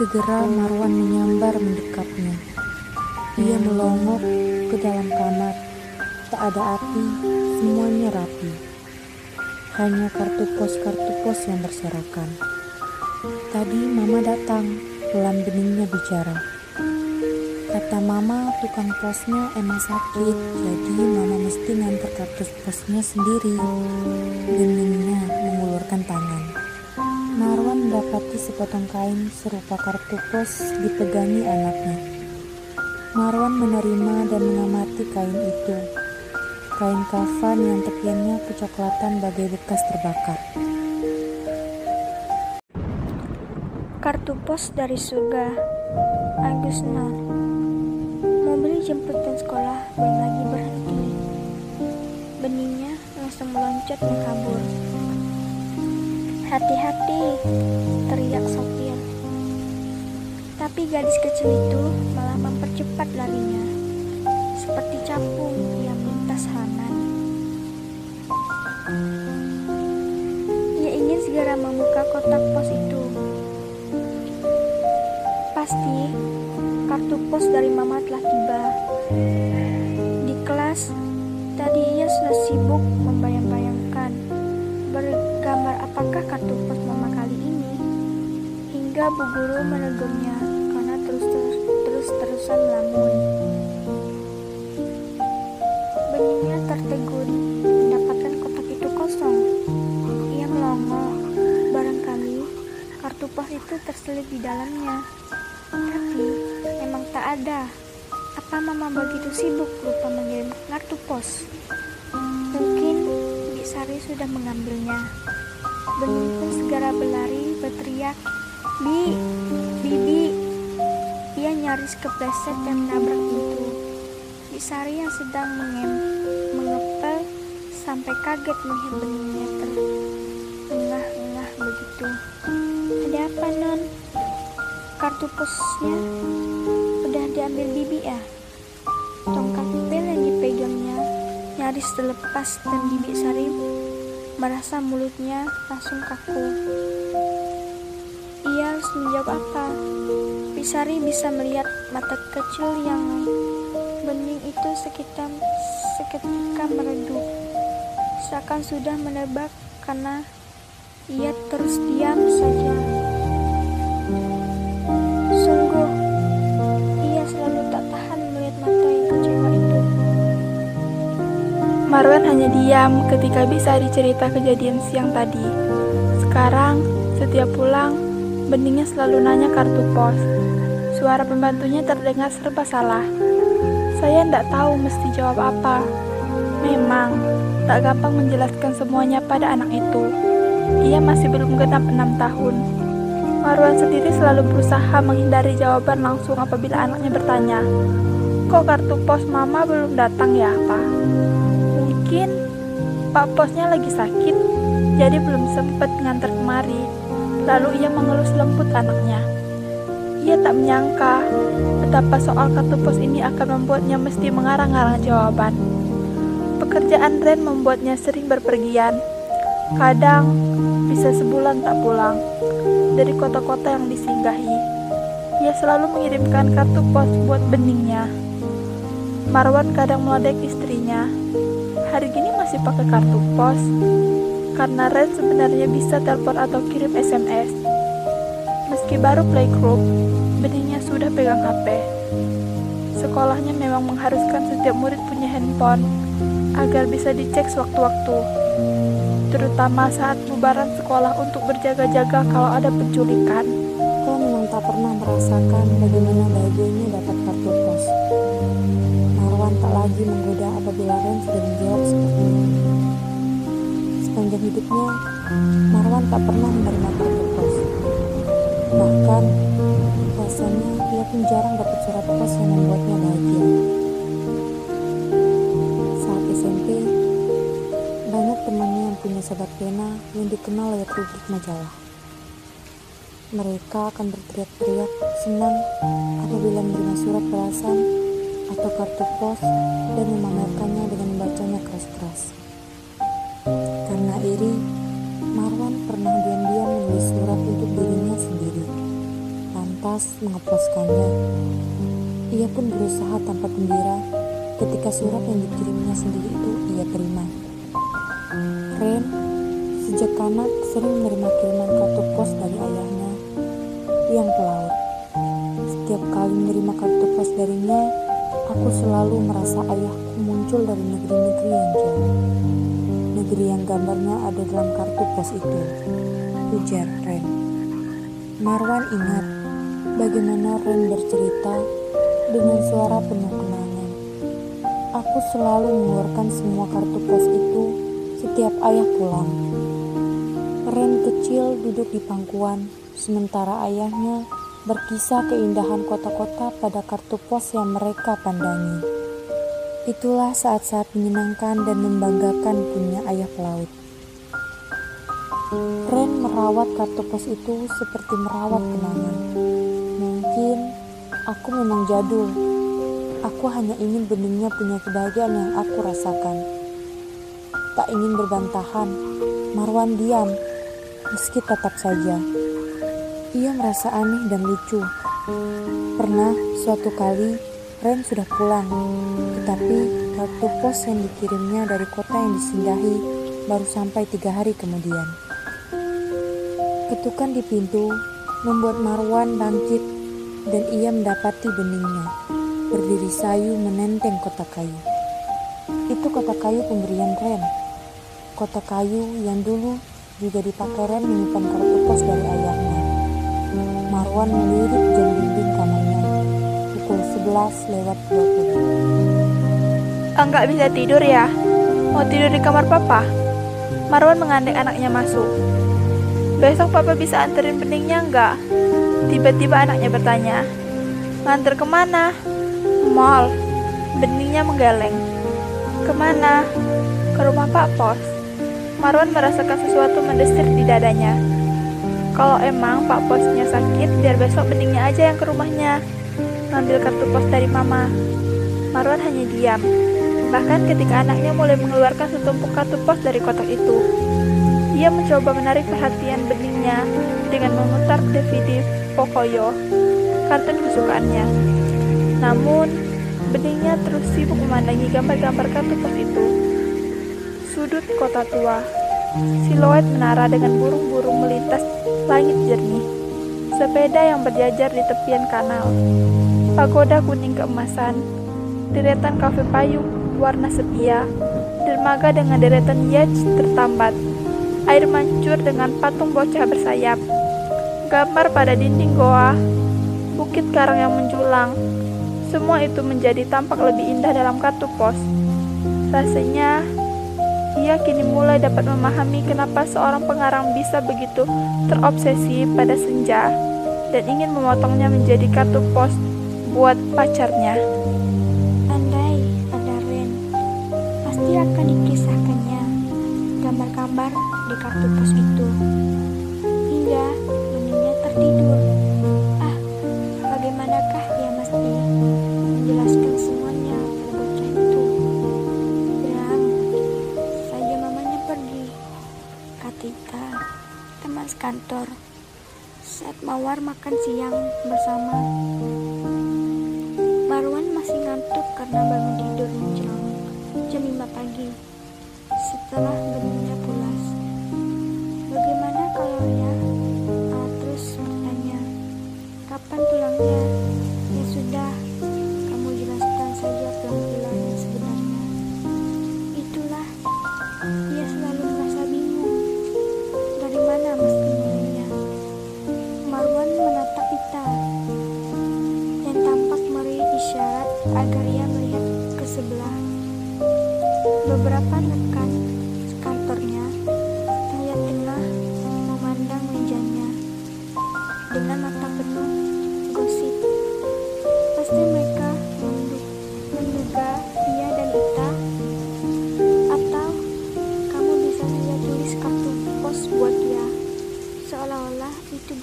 Segera Marwan menyambar mendekapnya. Ia melongok ke dalam kamar. Tak ada api, semuanya rapi. Hanya kartu pos-kartu pos yang berserakan. Tadi mama datang, pelan beningnya bicara. Kata mama, tukang posnya emang sakit, jadi mama mesti nganter kartu posnya sendiri. Bening sepotong kain serupa kartu pos dipegangi anaknya. Marwan menerima dan mengamati kain itu. Kain kafan yang tepiannya kecoklatan bagai bekas terbakar. Kartu pos dari surga. Agusna. Mobil jemputan sekolah belum lagi berhenti. Beningnya langsung meloncat menghambur. kabur. Hati-hati, teriak sopir. Tapi gadis kecil itu malah mempercepat larinya. Seperti capung yang melintas hanan. Ia ingin segera membuka kotak pos itu. Pasti kartu pos dari mama telah tiba. Di kelas, tadi ia sudah sibuk Hingga bu guru menegurnya karena terus-terusan melamun. Beningnya tertegun mendapatkan kotak itu kosong. Ia melongo, barangkali kartu pos itu terselip di dalamnya. Tapi memang tak ada. Apa mama begitu sibuk lupa mengirim kartu pos? Mungkin Bi Sari sudah mengambilnya. Bening pun segera berlari berteriak, Bi, Bibi. Ia nyaris kepleset dan menabrak pintu. Bi Sari yang sedang mengem, mengepel sampai kaget melihat beningnya terengah-engah begitu. Ada apa, Non? Kartu posnya udah diambil bibi ya? Tongkat pel yang dipegangnya nyaris terlepas dan bibi Sari merasa mulutnya langsung kaku. Menjawab apa? Bibi Sari bisa melihat mata kecil yang bening itu sekitar seketika meredup. Seakan sudah menebak karena ia terus diam saja. Sungguh, ia selalu tak tahan melihat mata yang kecewa itu. Marwan hanya diam ketika bisa dicerita kejadian siang tadi. Sekarang, setiap pulang, beningnya selalu nanya kartu pos. Suara pembantunya terdengar serba salah. Saya tidak tahu mesti jawab apa. Memang, tak gampang menjelaskan semuanya pada anak itu. Ia masih belum genap enam tahun. Marwan sendiri selalu berusaha menghindari jawaban langsung apabila anaknya bertanya, Kok kartu pos mama belum datang ya, Pak? Mungkin Pak Posnya lagi sakit, jadi belum sempat ngantar kemari. Lalu ia mengelus lembut anaknya. Ia tak menyangka betapa soal kartu pos ini akan membuatnya mesti mengarang-arang jawaban. Pekerjaan Ren membuatnya sering berpergian. Kadang bisa sebulan tak pulang dari kota-kota yang disinggahi. Ia selalu mengirimkan kartu pos buat beningnya. Marwan kadang meledek istrinya. Hari gini masih pakai kartu pos. Karena Ren sebenarnya bisa telepon atau kirim SMS. Meski baru playgroup, beningnya sudah pegang HP. Sekolahnya memang mengharuskan setiap murid punya handphone agar bisa dicek sewaktu-waktu, terutama saat bubaran sekolah untuk berjaga-jaga kalau ada penculikan. Kau memang tak pernah merasakan bagaimana bahagianya dapat kartu pos. Marwan tak lagi menggoda apabila Ren sudah menjawab seperti itu. Sepanjang hidupnya, Marwan tak pernah menerima kartu pos. Bahkan, rasanya ia pun jarang dapat surat pos yang membuatnya bahagia. Saat SMP, banyak temannya yang punya sahabat pena yang dikenal lewat rubrik majalah. Mereka akan berteriak-teriak senang apabila menerima surat balasan atau kartu pos dan memamerkannya dengan membacanya keras-keras. Karena iri, Marwan pernah diam-diam menulis surat untuk dirinya sendiri, lantas mengeposkannya. Ia pun berusaha tanpa gembira ketika surat yang dikirimnya sendiri itu ia terima. Ren, sejak anak sering menerima kiriman kartu pos dari ayahnya yang pelaut. Setiap kali menerima kartu pos darinya, aku selalu merasa ayahku muncul dari negeri-negeri yang jauh. Negeri yang gambarnya ada dalam kartu pos itu. Ujar Ren. Marwan ingat bagaimana Ren bercerita dengan suara penuh kenangan. Aku selalu mengeluarkan semua kartu pos itu setiap ayah pulang. Ren kecil duduk di pangkuan, sementara ayahnya berkisah keindahan kota-kota pada kartu pos yang mereka pandangi. Itulah saat-saat menyenangkan dan membanggakan punya ayah pelaut. Ren merawat kartu pos itu seperti merawat kenangan. Mungkin aku memang jadul. Aku hanya ingin beningnya punya kebahagiaan yang aku rasakan. Tak ingin berbantahan, Marwan diam, meski tetap saja. Ia merasa aneh dan lucu. Pernah suatu kali Ren sudah pulang, tetapi kartu pos yang dikirimnya dari kota yang disinggahi baru sampai tiga hari kemudian. Ketukan di pintu membuat Marwan bangkit dan ia mendapati beningnya berdiri sayu menenteng kotak kayu. Itu kotak kayu pemberian Ren. Kotak kayu yang dulu juga dipakai Ren menyimpan kartu pos dari ayahnya. Marwan melirik jam dinding kamarnya pukul 11 lewat 20. Enggak bisa tidur ya? Mau tidur di kamar papa? Marwan mengandeng anaknya masuk. Besok papa bisa anterin beningnya enggak? Tiba-tiba anaknya bertanya. Nganter ke mana? Mall. Beningnya menggeleng. Ke mana? Ke rumah Pak Pos. Marwan merasakan sesuatu mendesir di dadanya. Kalau emang Pak Posnya sakit, biar besok beningnya aja yang ke rumahnya. Ngambil kartu pos dari mama. Marwan hanya diam. Bahkan ketika anaknya mulai mengeluarkan setumpuk kartu pos dari kotak itu. Ia mencoba menarik perhatian beningnya dengan memutar DVD Pocoyo, kartun kesukaannya. Namun, beningnya terus sibuk memandangi gambar-gambar kartu pos itu. Sudut kota tua, siluet menara dengan burung-burung melintas langit jernih, sepeda yang berjajar di tepian kanal, pagoda kuning keemasan, deretan kafe payung warna sepia, dermaga dengan deretan yacht tertambat, air mancur dengan patung bocah bersayap, gambar pada dinding goa, bukit karang yang menjulang, semua itu menjadi tampak lebih indah dalam kartu pos. Rasanya ia kini mulai dapat memahami kenapa seorang pengarang bisa begitu terobsesi pada senja dan ingin memotongnya menjadi kartu pos buat pacarnya. Andai ada Ren, pasti akan dikisahkannya gambar-gambar di kartu pos itu. Hingga beningnya tertidur. Ah, bagaimanakah ia mesti menjelaskan semuanya pada bocah itu? Bilang saja mamanya pergi. Katika teman sekantor saat Mawar makan siang bersama Marwan masih ngantuk karena bangun tidur menjelang jam 5 pagi setelah beningnya pulas. Bagaimana kalau ya? Ah, terus bertanya, kapan pulangnya?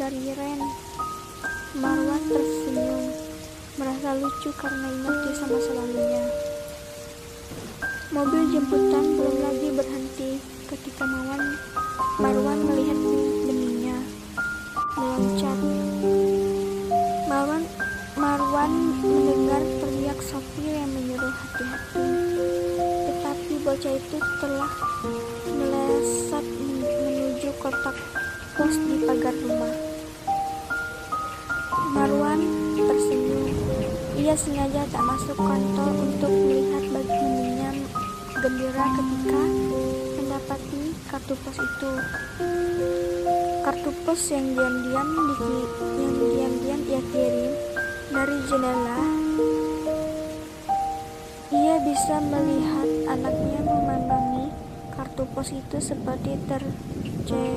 Dari Ren. Marwan tersenyum, merasa lucu karena ingat kisah masa lalunya. Mobil jemputan belum lagi berhenti ketika Marwan, Marwan melihat beningnya meloncat. Marwan, Marwan mendengar teriak sopir yang menyuruh hati-hati. Tetapi bocah itu telah melesat men- menuju kotak pos di pagar rumah. Ia sengaja tak masuk kantor untuk melihat bagaimana gembira ketika mendapati kartu pos itu. Kartu pos yang diam-diam di- yang diam-diam ia kirim dari jendela. Ia bisa melihat anaknya memandangi kartu pos itu seperti tercekat.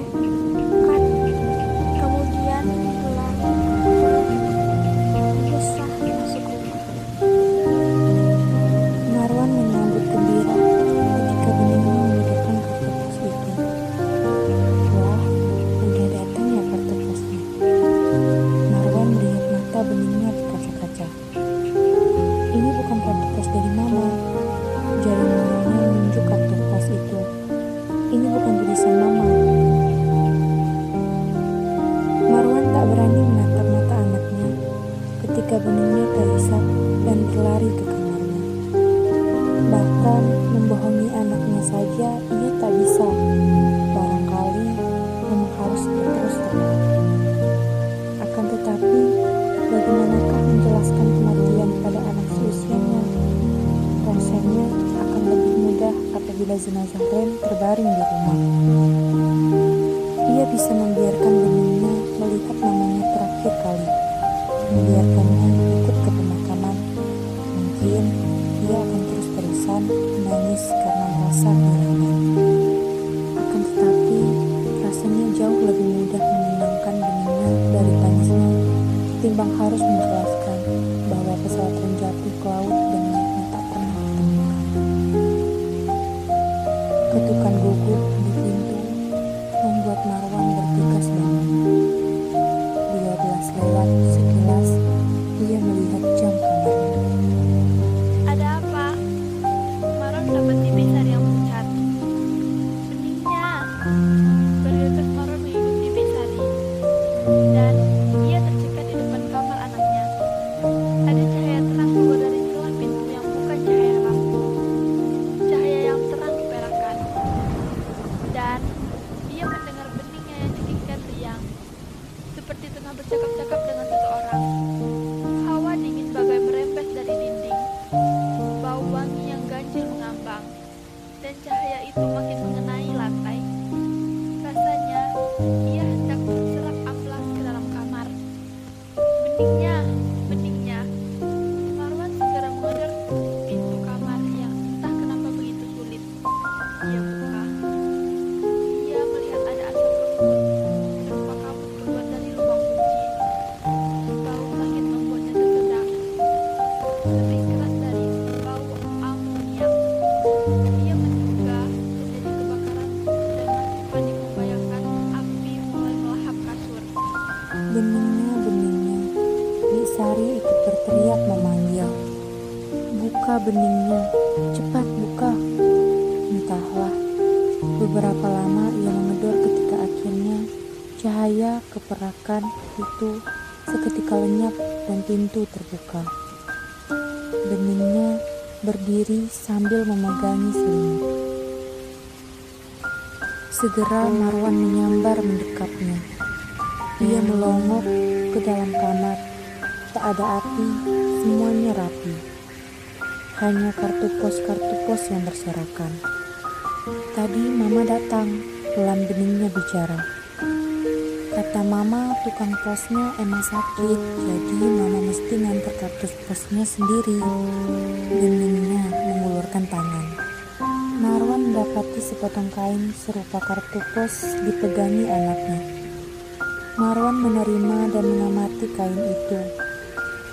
Pintu terbuka. Beningnya berdiri sambil memegangi selimut. Segera Marwan menyambar mendekapnya. Ia melongok ke dalam kamar. Tak ada api, semuanya rapi. Hanya kartu pos-kartu pos yang berserakan. Tadi mama datang, pelan beningnya bicara. Kata mama, tukang posnya emang sakit, jadi mama mesti nganter kartu posnya sendiri. Beningnya mengulurkan tangan. Marwan mendapati sepotong kain serupa kartu pos dipegangi anaknya. Marwan menerima dan mengamati kain itu.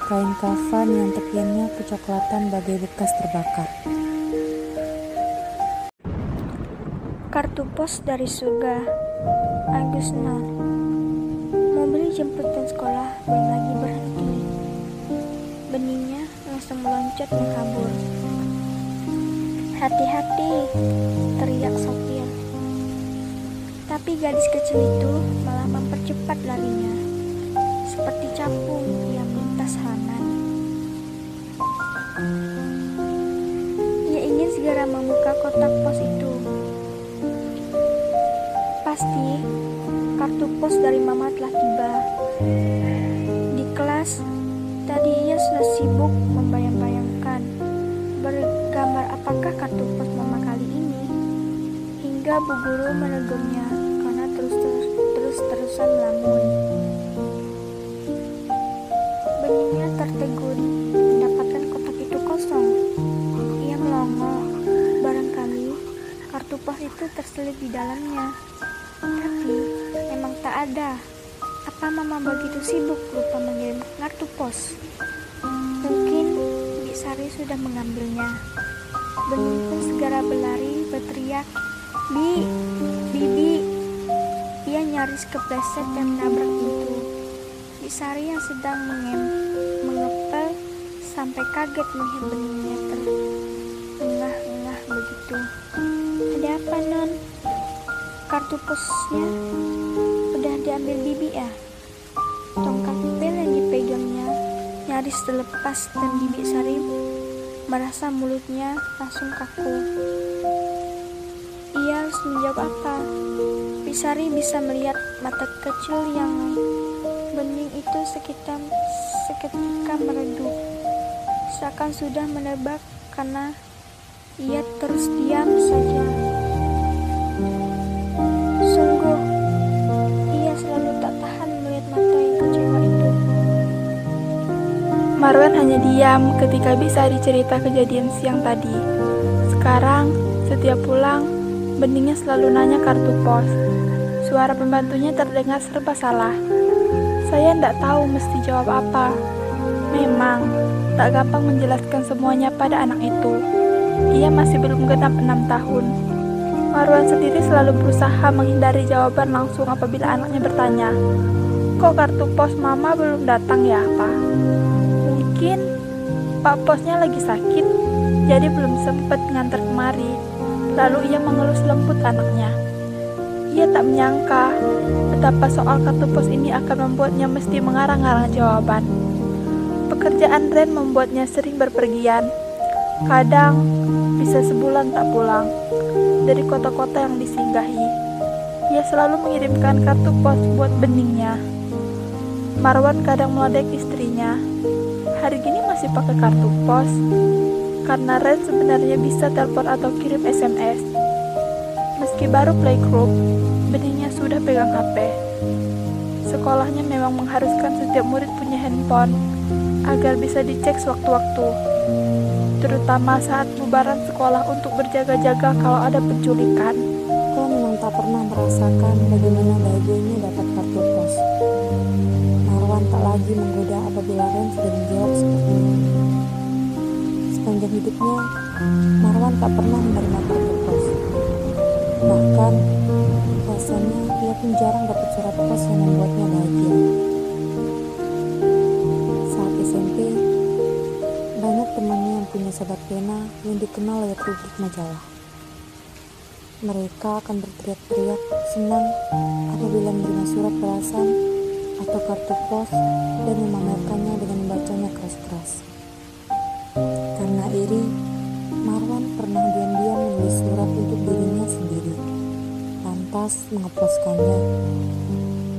Kain kafan yang tepiannya kecoklatan bagai bekas terbakar. Kartu pos dari surga. Agusna. Jemputan sekolah belum lagi berhenti. Beningnya langsung meloncat mengkabur. Hati-hati, teriak sopir. Tapi gadis kecil itu malah mempercepat larinya. Seperti capung yang melintas halaman. Ia ingin segera membuka kotak pos itu. Pasti kartu pos dari mama telah tiba. Di kelas, tadi ia sudah sibuk membayang-bayangkan bergambar apakah kartu pos mama kali ini. Hingga bu guru menegurnya karena terus-terus terus-terusan melamun. Beningnya tertegun mendapatkan kotak itu kosong. Ia melongo, barangkali kartu pos itu terselip di dalamnya. Tak ada. Apa mama begitu sibuk lupa mengirim kartu pos? Mungkin Bi Sari sudah mengambilnya. Bening pun segera berlari berteriak, Bi, Bibi. Ia nyaris kepleset dan menabrak pintu. Bi Sari yang sedang mengem, mengepel sampai kaget melihat beningnya ter begitu. Ada apa, Non? Kartu posnya diambil Bibi ya? Tongkat pel yang dipegangnya nyaris terlepas dan Bibi Sari merasa mulutnya langsung kaku. Ia harus menjawab apa? Bibi Sari bisa melihat mata kecil yang bening itu sekitar seketika meredup, seakan sudah menebak karena ia terus diam saja. Diam ketika bisa dicerita kejadian siang tadi. Sekarang, setiap pulang, beningnya selalu nanya kartu pos. Suara pembantunya terdengar serba salah. Saya tidak tahu mesti jawab apa. Memang, tak gampang menjelaskan semuanya pada anak itu. Ia masih belum genap enam tahun. Marwan sendiri selalu berusaha menghindari jawaban langsung apabila anaknya bertanya, Kok kartu pos mama belum datang ya, Pak? Pak Posnya lagi sakit, jadi belum sempat ngantar kemari. Lalu ia mengelus lembut anaknya. Ia tak menyangka betapa soal kartu pos ini akan membuatnya mesti mengarang-arang jawaban. Pekerjaan Ren membuatnya sering berpergian. Kadang bisa sebulan tak pulang dari kota-kota yang disinggahi. Ia selalu mengirimkan kartu pos buat beningnya. Marwan kadang meledek istrinya. Hari gini masih pakai kartu pos karena Ren sebenarnya bisa telepon atau kirim SMS. Meski baru playgroup, beningnya sudah pegang HP. Sekolahnya memang mengharuskan setiap murid punya handphone agar bisa dicek sewaktu-waktu, terutama saat bubaran sekolah untuk berjaga-jaga kalau ada penculikan. Kau memang tak pernah merasakan bagaimana bahagianya dapat kartu pos. Marwan tak lagi menggoda apabila Ren sudah menjawab seperti itu. Sepanjang hidupnya, Marwan tak pernah menerima kartu pos. Bahkan, rasanya ia pun jarang dapat surat pos yang membuatnya bahagia. Saat SMP, banyak temannya yang punya sahabat pena yang dikenal lewat rubrik majalah. Mereka akan berteriak-teriak senang apabila menerima surat balasan atau kartu pos dan memamerkannya dengan membacanya keras-keras. Karena iri, Marwan pernah diam-diam menulis surat untuk dirinya sendiri, lantas mengeposkannya.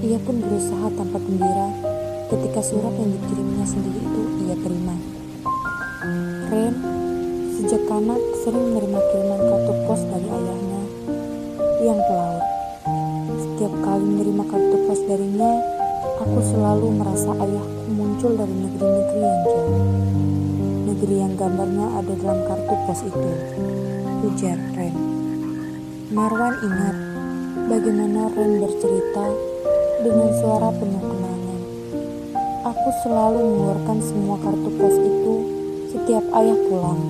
Ia pun berusaha tanpa gembira ketika surat yang dikirimnya sendiri itu ia terima. Ren, sejak anak sering menerima kiriman kartu pos dari ayahnya yang pelaut. Setiap kali menerima kartu pos darinya, aku selalu merasa ayahku muncul dari negeri-negeri yang jauh. Negeri yang gambarnya ada dalam kartu pos itu. Ujar Ren. Marwan ingat bagaimana Ren bercerita dengan suara penuh kenangan. Aku selalu mengeluarkan semua kartu pos itu setiap ayah pulang.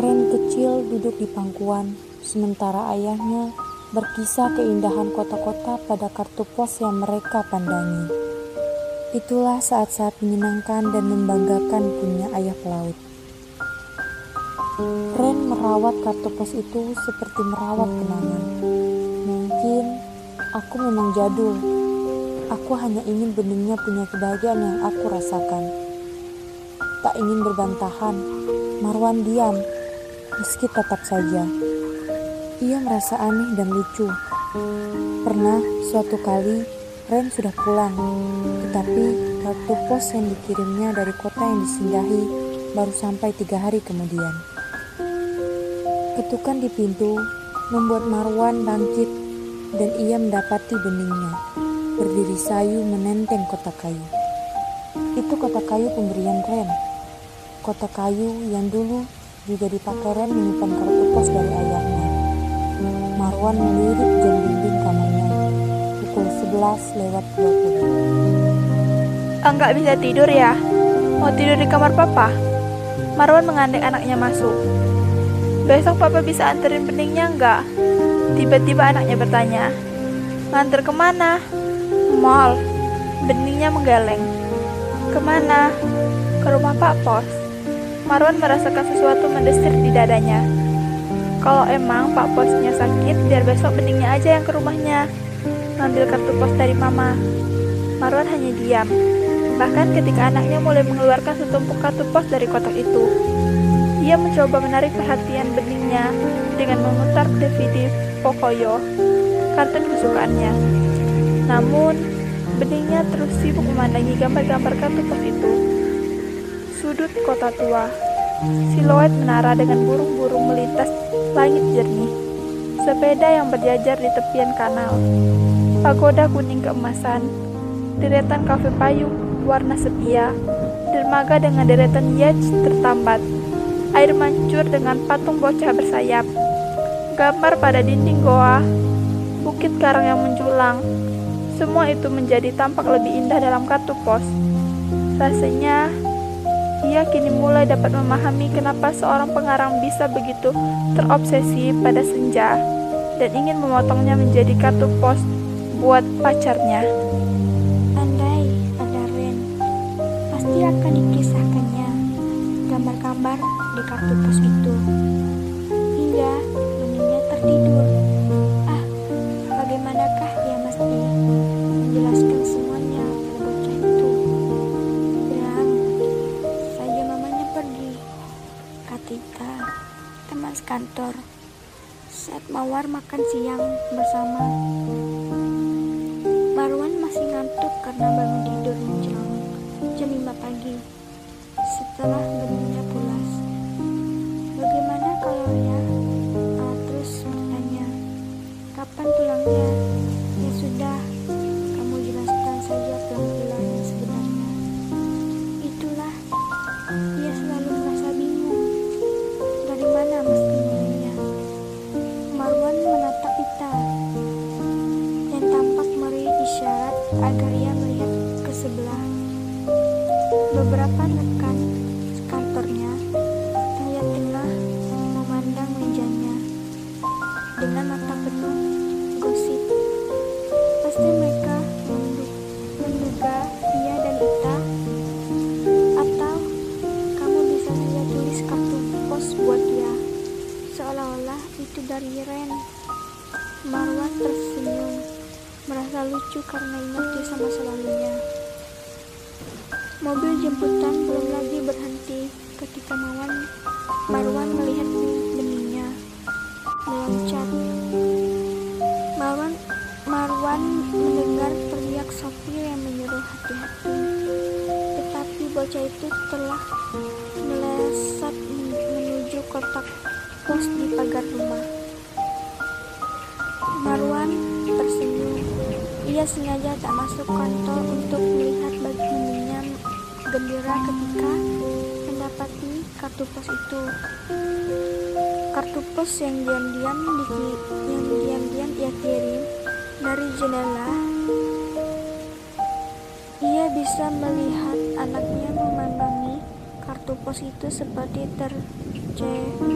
Ren kecil duduk di pangkuan, sementara ayahnya berkisah keindahan kota-kota pada kartu pos yang mereka pandangi. Itulah saat-saat menyenangkan dan membanggakan punya ayah pelaut. Ren merawat kartu pos itu seperti merawat kenangan. Mungkin aku memang jadul. Aku hanya ingin beningnya punya kebahagiaan yang aku rasakan. Tak ingin berbantahan, Marwan diam, meski tetap saja. Ia merasa aneh dan lucu. Pernah suatu kali Ren sudah pulang, tetapi kartu pos yang dikirimnya dari kota yang disinggahi baru sampai tiga hari kemudian. Ketukan di pintu membuat Marwan bangkit dan ia mendapati beningnya berdiri sayu menenteng kotak kayu. Itu kotak kayu pemberian Ren. Kotak kayu yang dulu juga dipakai Ren menyimpan kartu pos dari ayahnya. Marwan melirik jam dinding kamarnya pukul 11 lewat 20. Enggak bisa tidur ya? Mau tidur di kamar papa? Marwan mengandek anaknya masuk. Besok papa bisa anterin beningnya enggak? Tiba-tiba anaknya bertanya. Nganter ke mana? Mall. Beningnya menggeleng. Ke mana? Ke rumah Pak Pos. Marwan merasakan sesuatu mendesir di dadanya. Kalau emang Pak Posnya sakit, biar besok beningnya aja yang ke rumahnya. Ngambil kartu pos dari Mama. Marwan hanya diam. Bahkan ketika anaknya mulai mengeluarkan setumpuk kartu pos dari kotak itu. Ia mencoba menarik perhatian beningnya dengan memutar DVD Pocoyo, kartun kesukaannya. Namun, beningnya terus sibuk memandangi gambar-gambar kartu pos itu. Sudut kota tua, siluet menara dengan burung-burung melintas langit jernih, sepeda yang berjajar di tepian kanal, pagoda kuning keemasan, deretan kafe payung warna sepia, dermaga dengan deretan yacht tertambat, air mancur dengan patung bocah bersayap, gambar pada dinding goa, bukit karang yang menjulang, semua itu menjadi tampak lebih indah dalam kartu pos. Rasanya ia kini mulai dapat memahami kenapa seorang pengarang bisa begitu terobsesi pada senja dan ingin memotongnya menjadi kartu pos buat pacarnya. Andai ada Ren, pasti akan dikisahkannya gambar-gambar di kartu pos itu. Hingga sekantor saat Mawar makan siang bersama Marwan masih ngantuk karena bangun tidur menjelang jam 5 pagi setelah beningnya pulas. Bagaimana kalau ya? Ah, terus bertanya, kapan pulangnya? Itu seperti tercekat.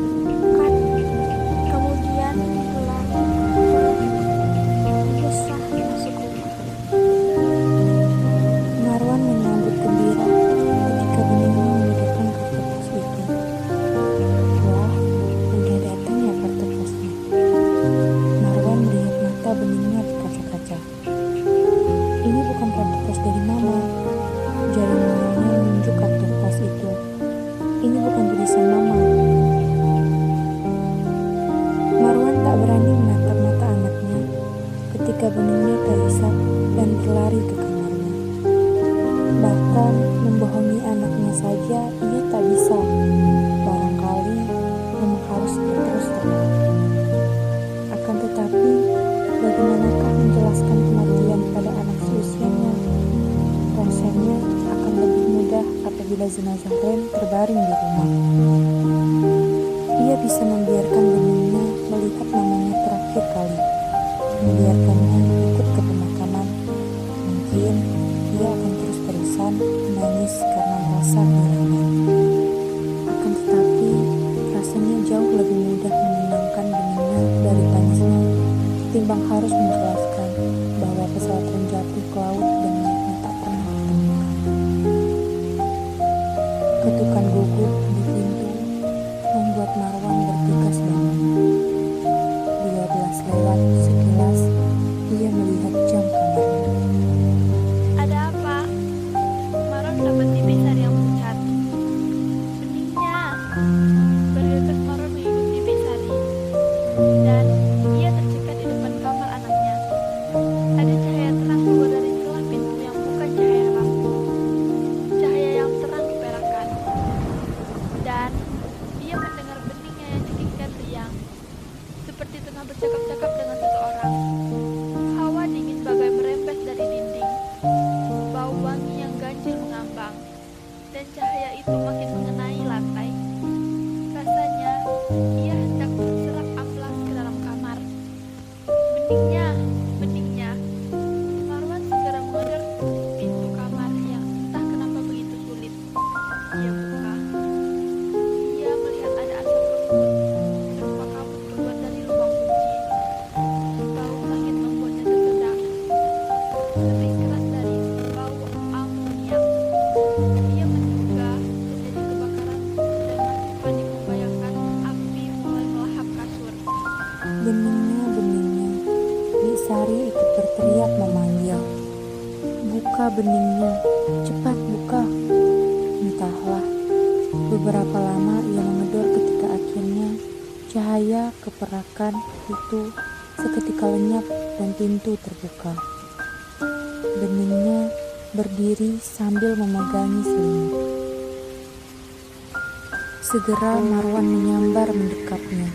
Segera Marwan menyambar mendekapnya.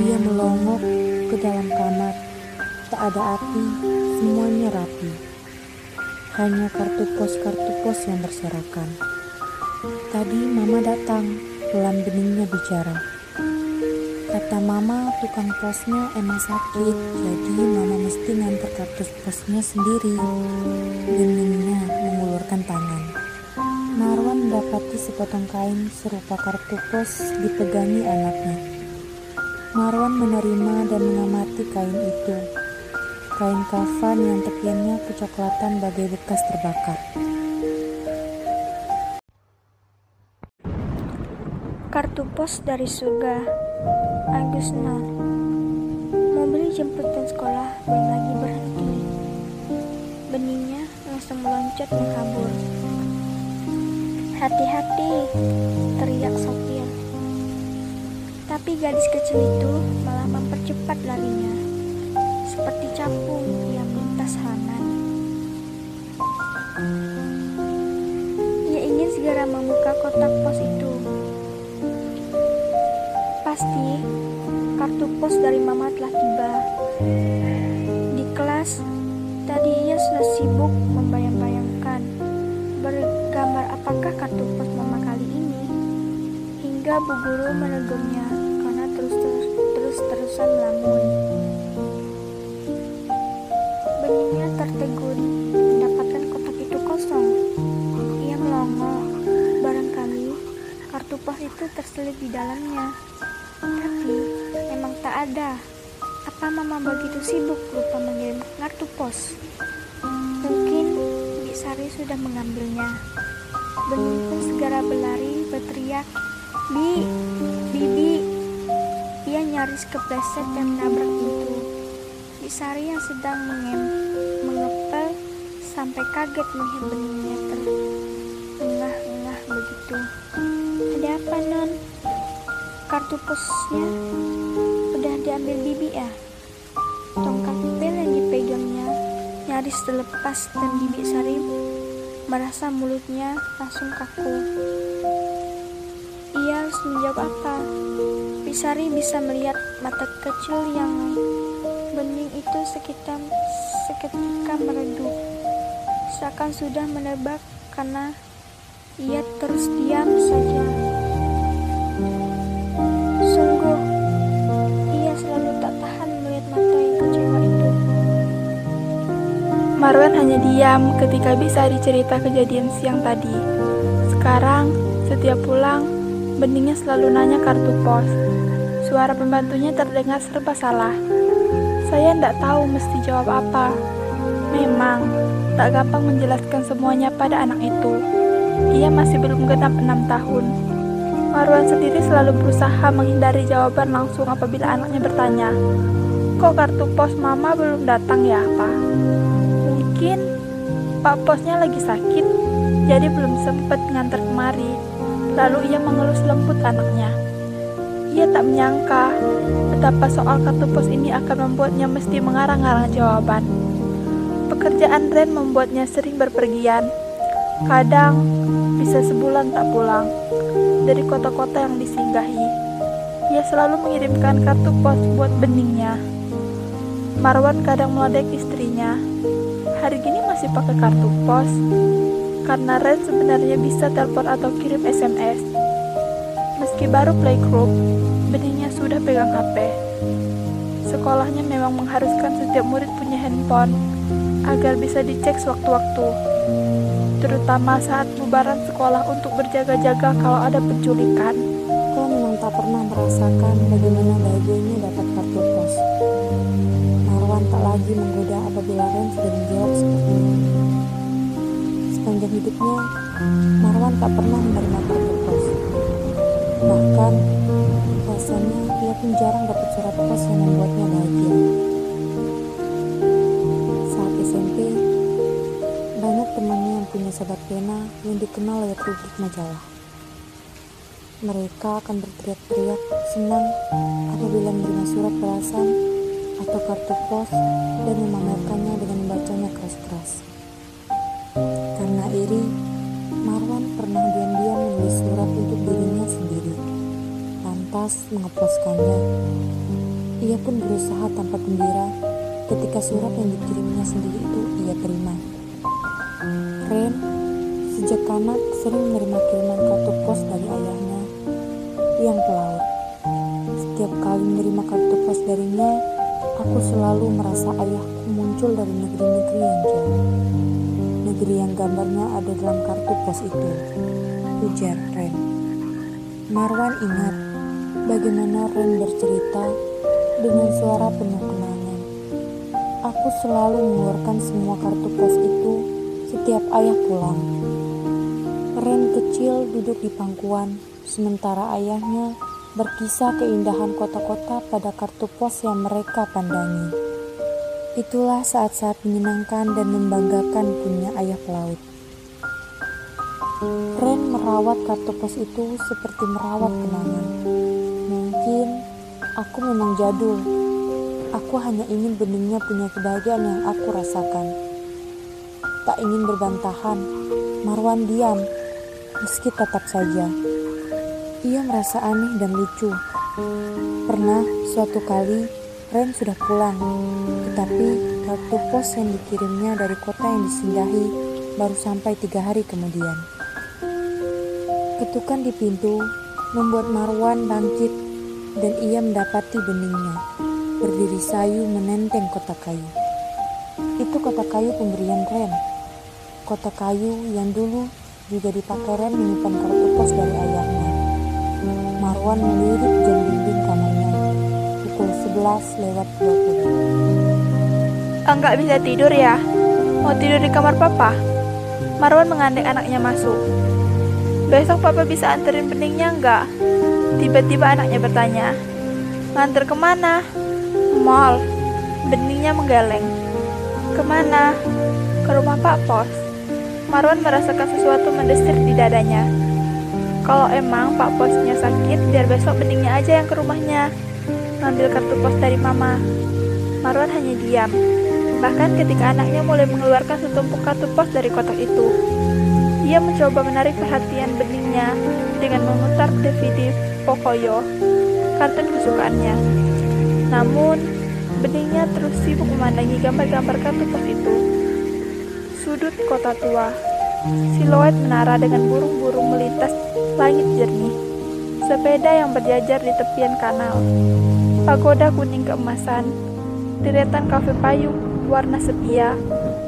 Ia melongok ke dalam kamar. Tak ada api, semuanya rapi. Hanya kartu pos-kartu pos yang berserakan. Tadi mama datang, pelan beningnya bicara. Kata mama, tukang posnya emang sakit, jadi mama mesti nganter kartu posnya sendiri. Beningnya sepotong kain serupa kartu pos dipegangi anaknya. Marwan menerima dan mengamati kain itu. Kain kafan yang tepiannya kecoklatan bagai bekas terbakar. Kartu pos dari surga. Agus Nur. Mobil jemputan sekolah belum lagi berhenti. Beningnya langsung meloncat mengkabur. Hati-hati, teriak sopir. Tapi gadis kecil itu malah mempercepat larinya. Seperti capung yang melintas halaman. Ia ingin segera membuka kotak pos itu. Pasti kartu pos dari mama telah tiba. Di kelas, tadi ia sudah sibuk Hingga bu guru menegurnya karena terus-terus terus-terusan melamun. Beningnya tertegun mendapatkan kotak itu kosong. Ia melongo, barangkali kartu pos itu terselip di dalamnya. Tapi memang tak ada. Apa mama begitu sibuk lupa mengirim kartu pos? Mungkin Sari sudah mengambilnya. Bening pun segera berlari berteriak, Bi, Bibi. Ia nyaris kepleset dan menabrak pintu. Bi Sari yang sedang mengem, mengepel sampai kaget melihat beningnya terengah-engah begitu. Ada apa non? Kartu posnya udah diambil bibi ya? Tongkat pel yang dipegangnya nyaris terlepas dan bibi Sari merasa mulutnya langsung kaku. Menjawab apa? Bibi Sari bisa melihat mata kecil yang bening itu sekitar seketika meredup, seakan sudah menebak karena ia terus diam saja. Sungguh, ia selalu tak tahan melihat mata yang kecewa itu. Marwan hanya diam ketika bisa dicerita kejadian siang tadi. Sekarang, setiap pulang, beningnya selalu nanya kartu pos. Suara pembantunya terdengar serba salah. Saya tidak tahu mesti jawab apa. Memang, tak gampang menjelaskan semuanya pada anak itu. Ia masih belum genap enam tahun. Marwan sendiri selalu berusaha menghindari jawaban langsung apabila anaknya bertanya, Kok kartu pos mama belum datang ya, Pak? Mungkin Pak Posnya lagi sakit, jadi belum sempat ngantar kemari. Lalu ia mengelus lembut anaknya. Ia tak menyangka betapa soal kartu pos ini akan membuatnya mesti mengarang-arang jawaban. Pekerjaan Ren membuatnya sering berpergian. Kadang bisa sebulan tak pulang dari kota-kota yang disinggahi. Ia selalu mengirimkan kartu pos buat beningnya. Marwan kadang meledek istrinya. Hari gini masih pakai kartu pos. Karena Ren sebenarnya bisa telepon atau kirim SMS. Meski baru playgroup, benihnya sudah pegang HP. Sekolahnya memang mengharuskan setiap murid punya handphone agar bisa dicek sewaktu-waktu, terutama saat bubaran sekolah untuk berjaga-jaga kalau ada penculikan. Kau memang tak pernah merasakan bagaimana bahagianya dapat kartu pos. Marwan tak lagi menggoda apabila Ren sudah menjawab seperti itu. Sepanjang hidupnya, Marwan tak pernah menerima kartu pos. Bahkan, rasanya ia pun jarang dapat surat pos yang membuatnya bahagia. Saat SMP, banyak temannya yang punya sahabat pena yang dikenal lewat rubrik majalah. Mereka akan berteriak-teriak senang apabila menerima surat balasan atau kartu pos dan memamerkannya dengan membacanya keras-keras. Karena iri, Marwan pernah diam-diam menulis surat untuk dirinya sendiri, lantas mengeposkannya. Ia pun berusaha tanpa gembira ketika surat yang dikirimnya sendiri itu ia terima. Ren, sejak anak sering menerima kiriman kartu pos dari ayahnya yang pelaut. Setiap kali menerima kartu pos darinya, aku selalu merasa ayahku muncul dari negeri-negeri yang jauh. Negeri yang gambarnya ada dalam kartu pos itu. Ujar Ren. Marwan ingat bagaimana Ren bercerita dengan suara penuh kenangan. Aku selalu mengeluarkan semua kartu pos itu setiap ayah pulang. Ren kecil duduk di pangkuan, sementara ayahnya berkisah keindahan kota-kota pada kartu pos yang mereka pandangi. Itulah saat-saat menyenangkan dan membanggakan punya ayah pelaut. Ren merawat kartu pos itu seperti merawat kenangan. Mungkin aku memang jadul. Aku hanya ingin beningnya punya kebahagiaan yang aku rasakan. Tak ingin berbantahan, Marwan diam, meski tetap saja. Ia merasa aneh dan lucu. Pernah suatu kali Ren sudah pulang, tetapi kartu pos yang dikirimnya dari kota yang disinggahi baru sampai tiga hari kemudian. Ketukan di pintu membuat Marwan bangkit dan ia mendapati beningnya berdiri sayu menenteng kotak kayu. Itu kotak kayu pemberian Ren. Kotak kayu yang dulu juga dipakai Ren menyimpan kartu pos dari ayahnya. Marwan melirik jam lewat 20. Enggak bisa tidur ya? Mau tidur di kamar papa? Marwan mengandek anaknya masuk. Besok papa bisa anterin beningnya enggak? Tiba-tiba anaknya bertanya. Nganter ke mana? Mall. Beningnya menggeleng. Ke mana? Ke rumah Pak Pos. Marwan merasakan sesuatu mendesir di dadanya. Kalau emang Pak Posnya sakit, biar besok beningnya aja yang ke rumahnya. Ngambil kartu pos dari mama. Marwan hanya diam. Bahkan ketika anaknya mulai mengeluarkan setumpuk kartu pos dari kotak itu. Ia mencoba menarik perhatian beningnya dengan memutar DVD Pocoyo, kartun kesukaannya. Namun, beningnya terus sibuk memandangi gambar-gambar kartu pos itu. Sudut kota tua, siluet menara dengan burung-burung melintas langit jernih, sepeda yang berjajar di tepian kanal, pagoda kuning keemasan, deretan kafe payung warna sepia,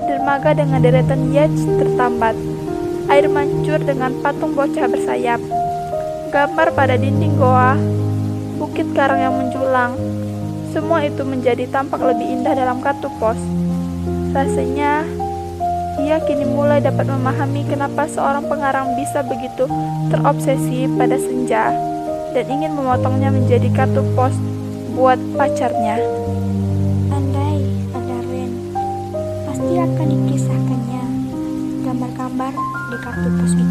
dermaga dengan deretan yacht tertambat, air mancur dengan patung bocah bersayap, gambar pada dinding goa, bukit karang yang menjulang, semua itu menjadi tampak lebih indah dalam kartu pos. Rasanya, ia kini mulai dapat memahami kenapa seorang pengarang bisa begitu terobsesi pada senja dan ingin memotongnya menjadi kartu pos buat pacarnya. Andai ada Ren, pasti akan dikisahkannya gambar-gambar di kartu pos itu.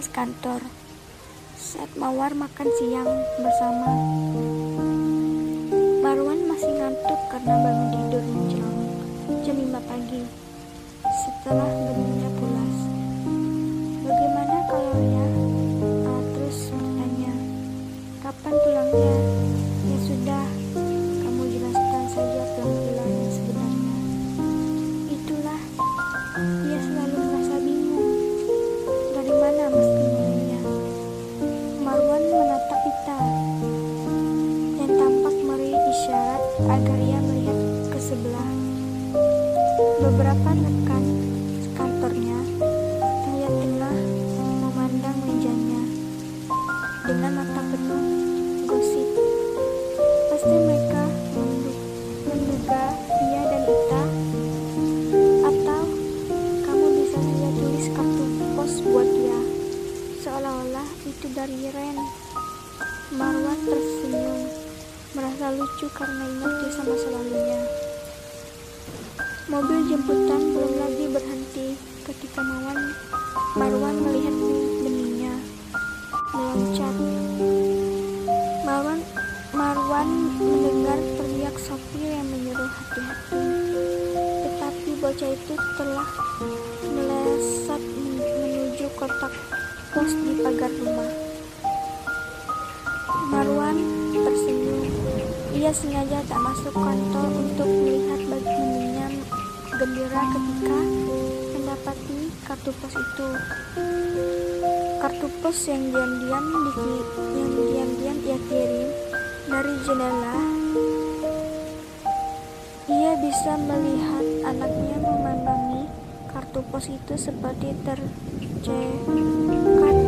pas kantor saat Mawar makan siang bersama. Marwan masih ngantuk karena baru tidur menjelang jam lima pagi setelah benihnya pulas. Bagaimana kalau ya? Ah, terus bertanya, kapan pulangnya? dari Ren. Marwan tersenyum, merasa lucu karena ingat kisah masa lalunya. Mobil jemputan belum lagi berhenti ketika Marwan, Marwan melihat benihnya meloncat. Marwan, Marwan mendengar teriak sopir yang menyuruh hati-hati. Tetapi bocah itu telah melesat menuju kotak pos di pagar rumah. Marwan tersenyum. Ia sengaja tak masuk kantor untuk melihat bagaimana gembira ketika mendapati kartu pos itu. Kartu pos yang diam-diam yang diam-diam ia kirim dari jendela. Ia bisa melihat anaknya memandangi kartu pos itu seperti tercekat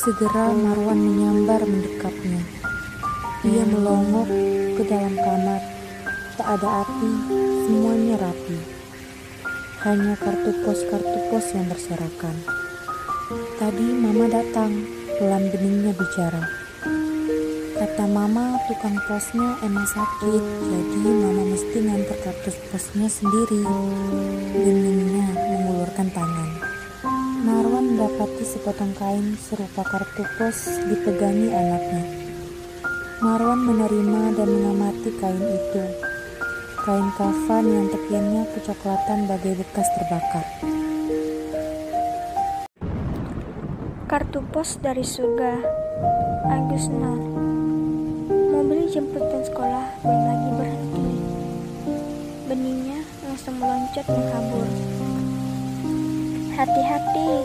Segera Marwan menyambar mendekapnya. Ia melongok ke dalam kamar. Tak ada api, semuanya rapi. Hanya kartu pos-kartu pos yang berserakan. Tadi mama datang, pelan beningnya bicara. Kata mama, tukang posnya emang sakit, jadi mama mesti nganter kartu posnya sendiri. Beningnya lagi sepotong kain serupa kartu pos dipegangi anaknya. Marwan menerima dan mengamati kain itu. Kain kafan yang tepiannya kecoklatan bagai bekas terbakar. Kartu pos dari surga. Agusna. Mobil jemputan sekolah belum lagi berhenti. Beningnya langsung meloncat menghabur. Hati-hati,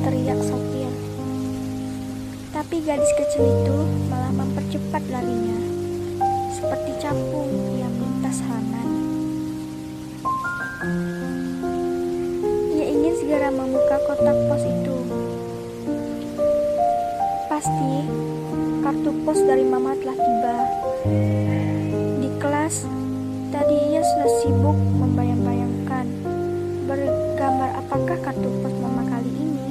teriak sopir. Tapi gadis kecil itu malah mempercepat larinya. Seperti capung yang melintas halaman. Ia ingin segera membuka kotak pos itu. Pasti kartu pos dari mama telah tiba. Di kelas, tadi ia sudah sibuk bergambar apakah kartu pos mama kali ini.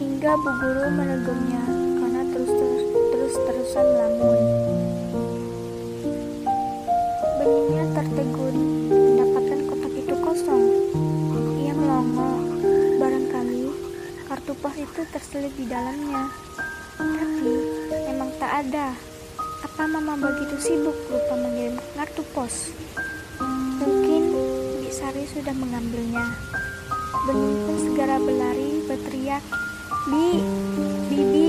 Hingga bu guru menegurnya karena terus-terus terus-terusan melamun. Benihnya tertegun mendapatkan kotak itu kosong. Ia melongo, barangkali kartu pos itu terselip di dalamnya. Tapi memang tak ada. Apa mama begitu sibuk lupa mengirim kartu pos? Mungkin Sari sudah mengambilnya. Bening pun segera berlari berteriak, Bi, Bibi.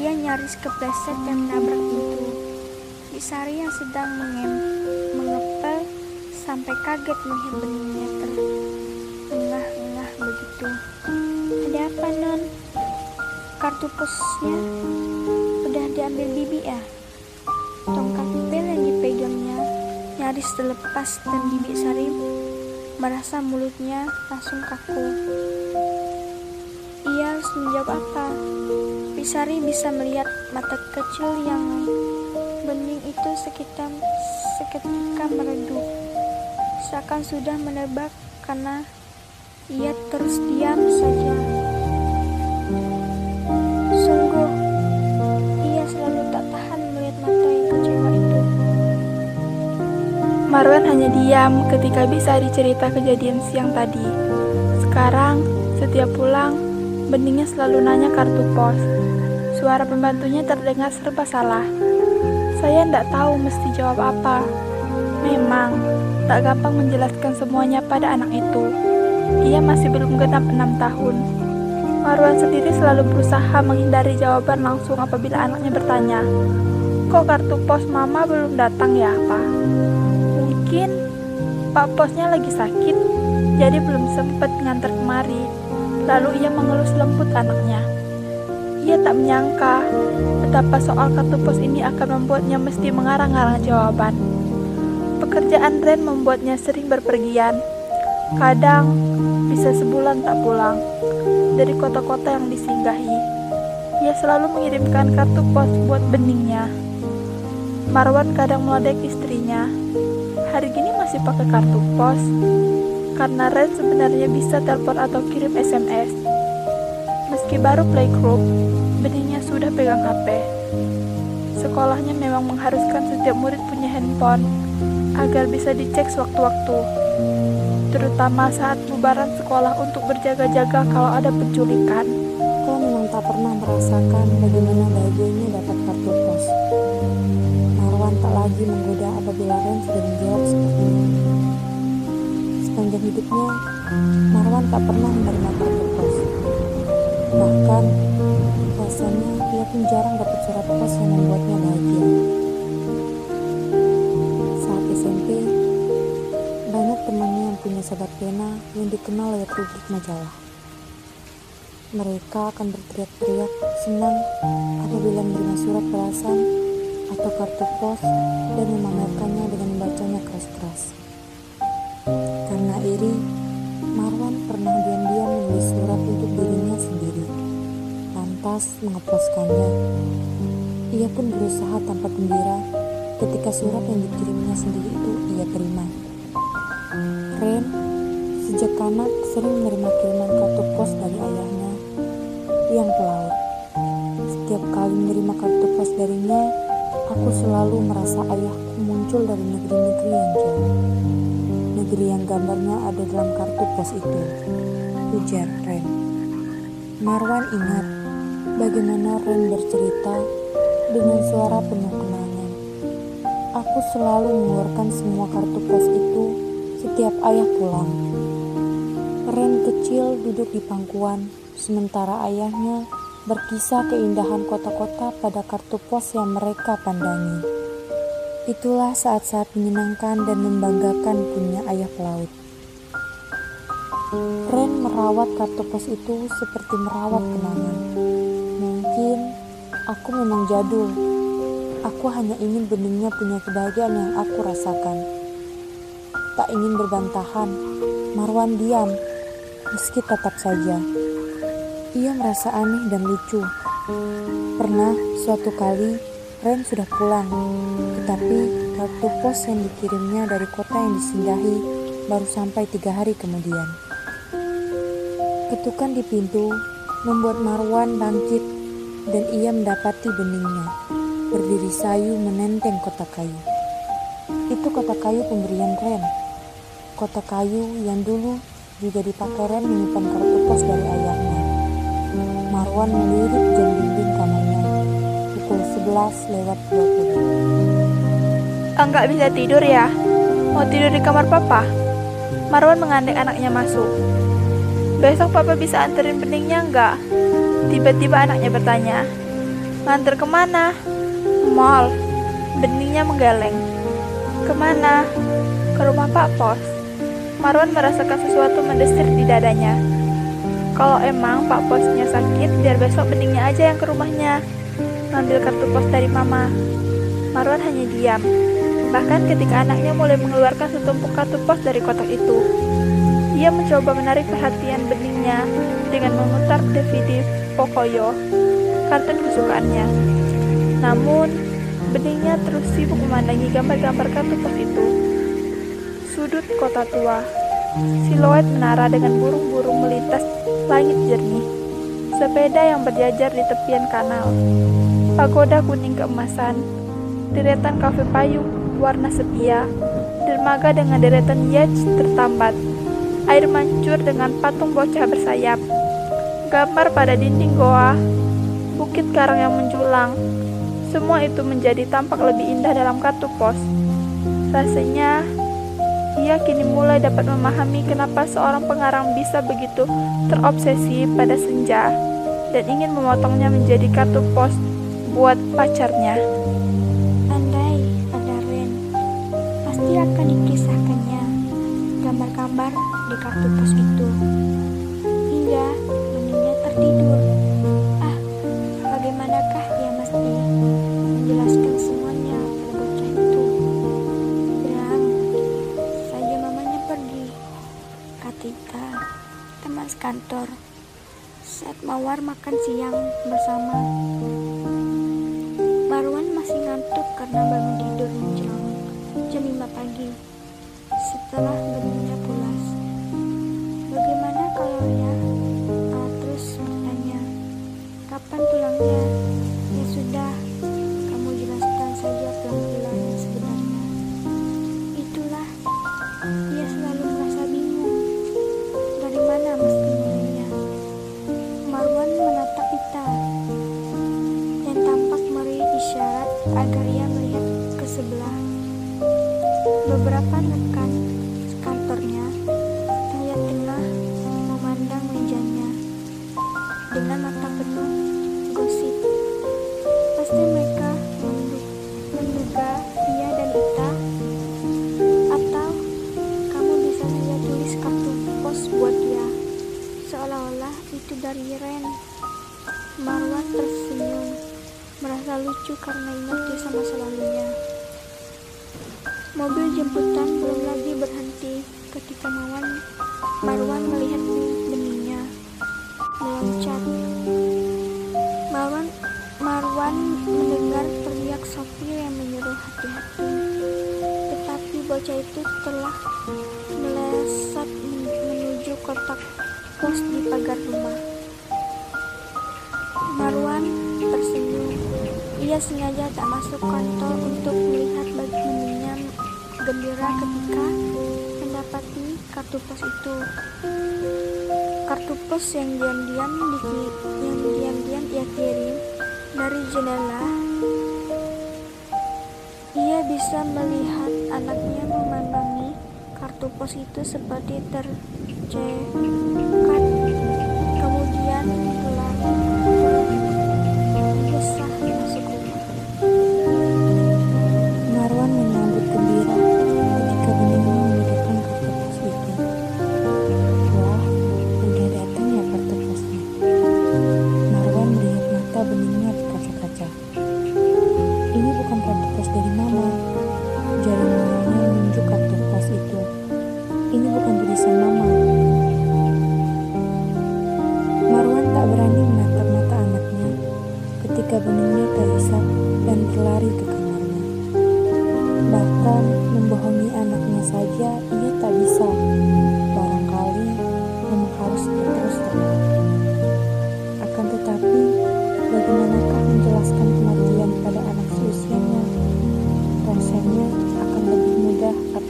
Ia nyaris kepleset dan menabrak pintu. Bi Sari yang sedang mengem, mengepel sampai kaget melihat beningnya terengah-engah begitu. Ada apa, Non? kartu posnya udah diambil bibi ya tongkat pel yang dipegangnya nyaris terlepas dan bibi Sari merasa mulutnya langsung kaku. Ia harus menjawab apa? Bibi Sari bisa melihat mata kecil yang bening itu sekitar seketika meredup seakan sudah menebak karena ia terus diam saja hanya diam ketika bisa dicerita kejadian siang tadi. Sekarang, setiap pulang, beningnya selalu nanya kartu pos. Suara pembantunya terdengar serba salah. Saya tidak tahu mesti jawab apa. Memang, tak gampang menjelaskan semuanya pada anak itu. Ia masih belum genap enam tahun. Marwan sendiri selalu berusaha menghindari jawaban langsung apabila anaknya bertanya, Kok kartu pos mama belum datang ya, Pak? Mungkin Pak Posnya lagi sakit, jadi belum sempat ngantar kemari. Lalu ia mengelus lembut anaknya. Ia tak menyangka betapa soal kartu pos ini akan membuatnya mesti mengarang-arang jawaban. Pekerjaan Ren membuatnya sering berpergian. Kadang bisa sebulan tak pulang dari kota-kota yang disinggahi. Ia selalu mengirimkan kartu pos buat beningnya. Marwan kadang meledek istrinya. Hari gini masih pakai kartu pos. Karena Ren sebenarnya bisa telepon atau kirim SMS. Meski baru playgroup, beningnya sudah pegang HP. Sekolahnya memang mengharuskan setiap murid punya handphone agar bisa dicek sewaktu-waktu terutama saat bubaran sekolah untuk berjaga-jaga kalau ada penculikan. Kau memang tak pernah merasakan bagaimana bahagianya dapat kartu pos. Tak lagi menggoda apabila Ren sudah menjawab seperti itu. Sepanjang hidupnya, Marwan tak pernah menerima kartu pos. Bahkan, rasanya ia pun jarang dapat surat pos yang membuatnya bahagia. Saat SMP, banyak temannya yang punya sahabat pena yang dikenal lewat rubrik majalah. Mereka akan berteriak-teriak senang apabila menerima surat balasan atau kartu pos dan memamerkannya dengan membacanya keras-keras. Karena iri, Marwan pernah diam-diam menulis surat untuk dirinya sendiri, lantas mengeposkannya. Ia pun berusaha tanpa gembira ketika surat yang dikirimnya sendiri itu ia terima. Ren sejak kanak sering menerima kiriman kartu pos dari ayahnya yang pelaut. Setiap kali menerima kartu pos darinya, aku selalu merasa ayahku muncul dari negeri-negeri yang jauh. Negeri yang gambarnya ada dalam kartu pos itu. Ujar Ren. Marwan ingat bagaimana Ren bercerita dengan suara penuh kenangan. Aku selalu mengeluarkan semua kartu pos itu setiap ayah pulang. Ren kecil duduk di pangkuan, sementara ayahnya berkisah keindahan kota-kota pada kartu pos yang mereka pandangi. Itulah saat-saat menyenangkan dan membanggakan punya ayah pelaut. Ren merawat kartu pos itu seperti merawat kenangan. Mungkin aku memang jadul. Aku hanya ingin beningnya punya kebahagiaan yang aku rasakan. Tak ingin berbantahan, Marwan diam, meski tetap saja. Ia merasa aneh dan lucu. Pernah suatu kali Ren sudah pulang, tetapi kartu pos yang dikirimnya dari kota yang disinggahi baru sampai tiga hari kemudian. Ketukan di pintu membuat Marwan bangkit dan ia mendapati beningnya berdiri sayu menenteng kotak kayu. Itu kotak kayu pemberian Ren. Kotak kayu yang dulu juga dipakai Ren menyimpan kartu pos dari ayahnya. Marwan melirik jam dinding kamarnya. Pukul 11 lewat 20. Enggak bisa tidur ya? Mau tidur di kamar papa? Marwan mengandek anaknya masuk. Besok papa bisa anterin beningnya enggak? Tiba-tiba anaknya bertanya. Nganter ke mana? Mall. Beningnya menggeleng. Ke mana? Ke rumah Pak Pos. Marwan merasakan sesuatu mendesir di dadanya. Kalau emang Pak Posnya sakit, biar besok beningnya aja yang ke rumahnya. Ngambil kartu pos dari mama. Marwan hanya diam. Bahkan ketika anaknya mulai mengeluarkan setumpuk kartu pos dari kotak itu. Ia mencoba menarik perhatian beningnya dengan memutar DVD Pocoyo, kartun kesukaannya. Namun, beningnya terus sibuk memandangi gambar-gambar kartu pos itu. Sudut kota tua, siluet menara dengan burung-burung melintas langit jernih, sepeda yang berjajar di tepian kanal, pagoda kuning keemasan, deretan kafe payung warna sepia, dermaga dengan deretan yacht tertambat, air mancur dengan patung bocah bersayap, gambar pada dinding goa, bukit karang yang menjulang, semua itu menjadi tampak lebih indah dalam kartu pos. Rasanya ia kini mulai dapat memahami kenapa seorang pengarang bisa begitu terobsesi pada senja dan ingin memotongnya menjadi kartu pos buat pacarnya. Andai ada Ren, pasti akan dikisahkannya gambar-gambar di kartu pos itu. Makan siang bersama itu seperti ter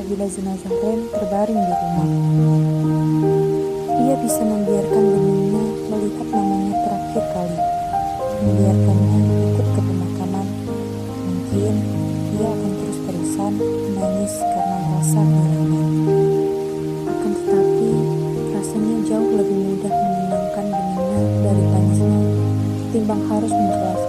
apabila jenazah Ren terbaring di rumah. Ia bisa membiarkan benihnya melihat namanya terakhir kali, membiarkannya ikut ke pemakaman. Mungkin ia akan terus terusan menangis karena merasa marahnya. Akan tetapi, rasanya jauh lebih mudah menenangkan benihnya dari tangisnya, timbang harus menjelaskan.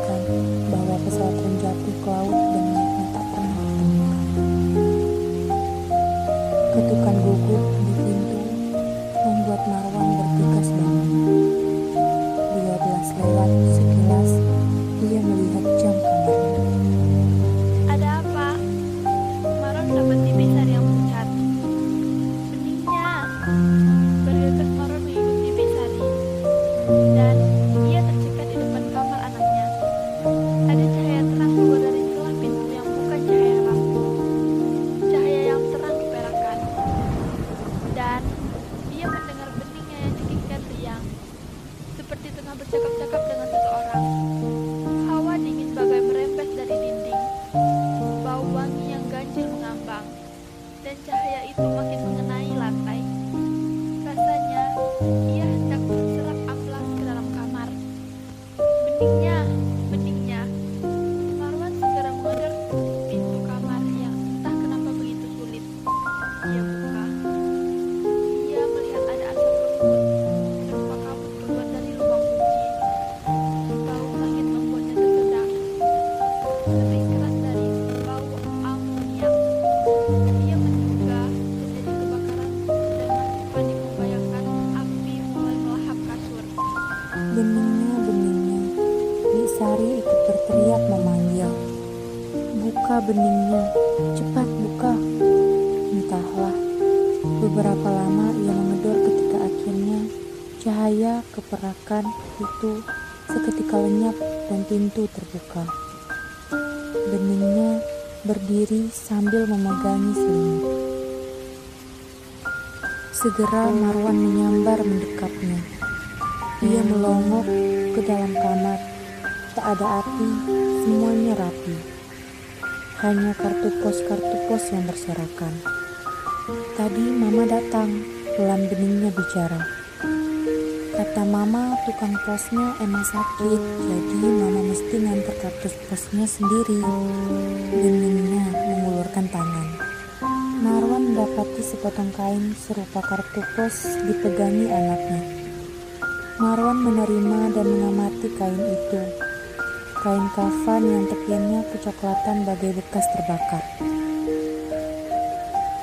Segera Marwan menyambar mendekapnya. Ia melongok ke dalam kamar. Tak ada api, semuanya rapi. Hanya kartu pos-kartu pos yang berserakan. Tadi mama datang, pelan beningnya bicara. Kata mama, tukang posnya emang sakit, jadi mama mesti nganter kartu posnya sendiri. Bening sepotong kain serupa kartu pos dipegangi anaknya. Marwan menerima dan mengamati kain itu. Kain kafan yang tepiannya kecoklatan bagai bekas terbakar.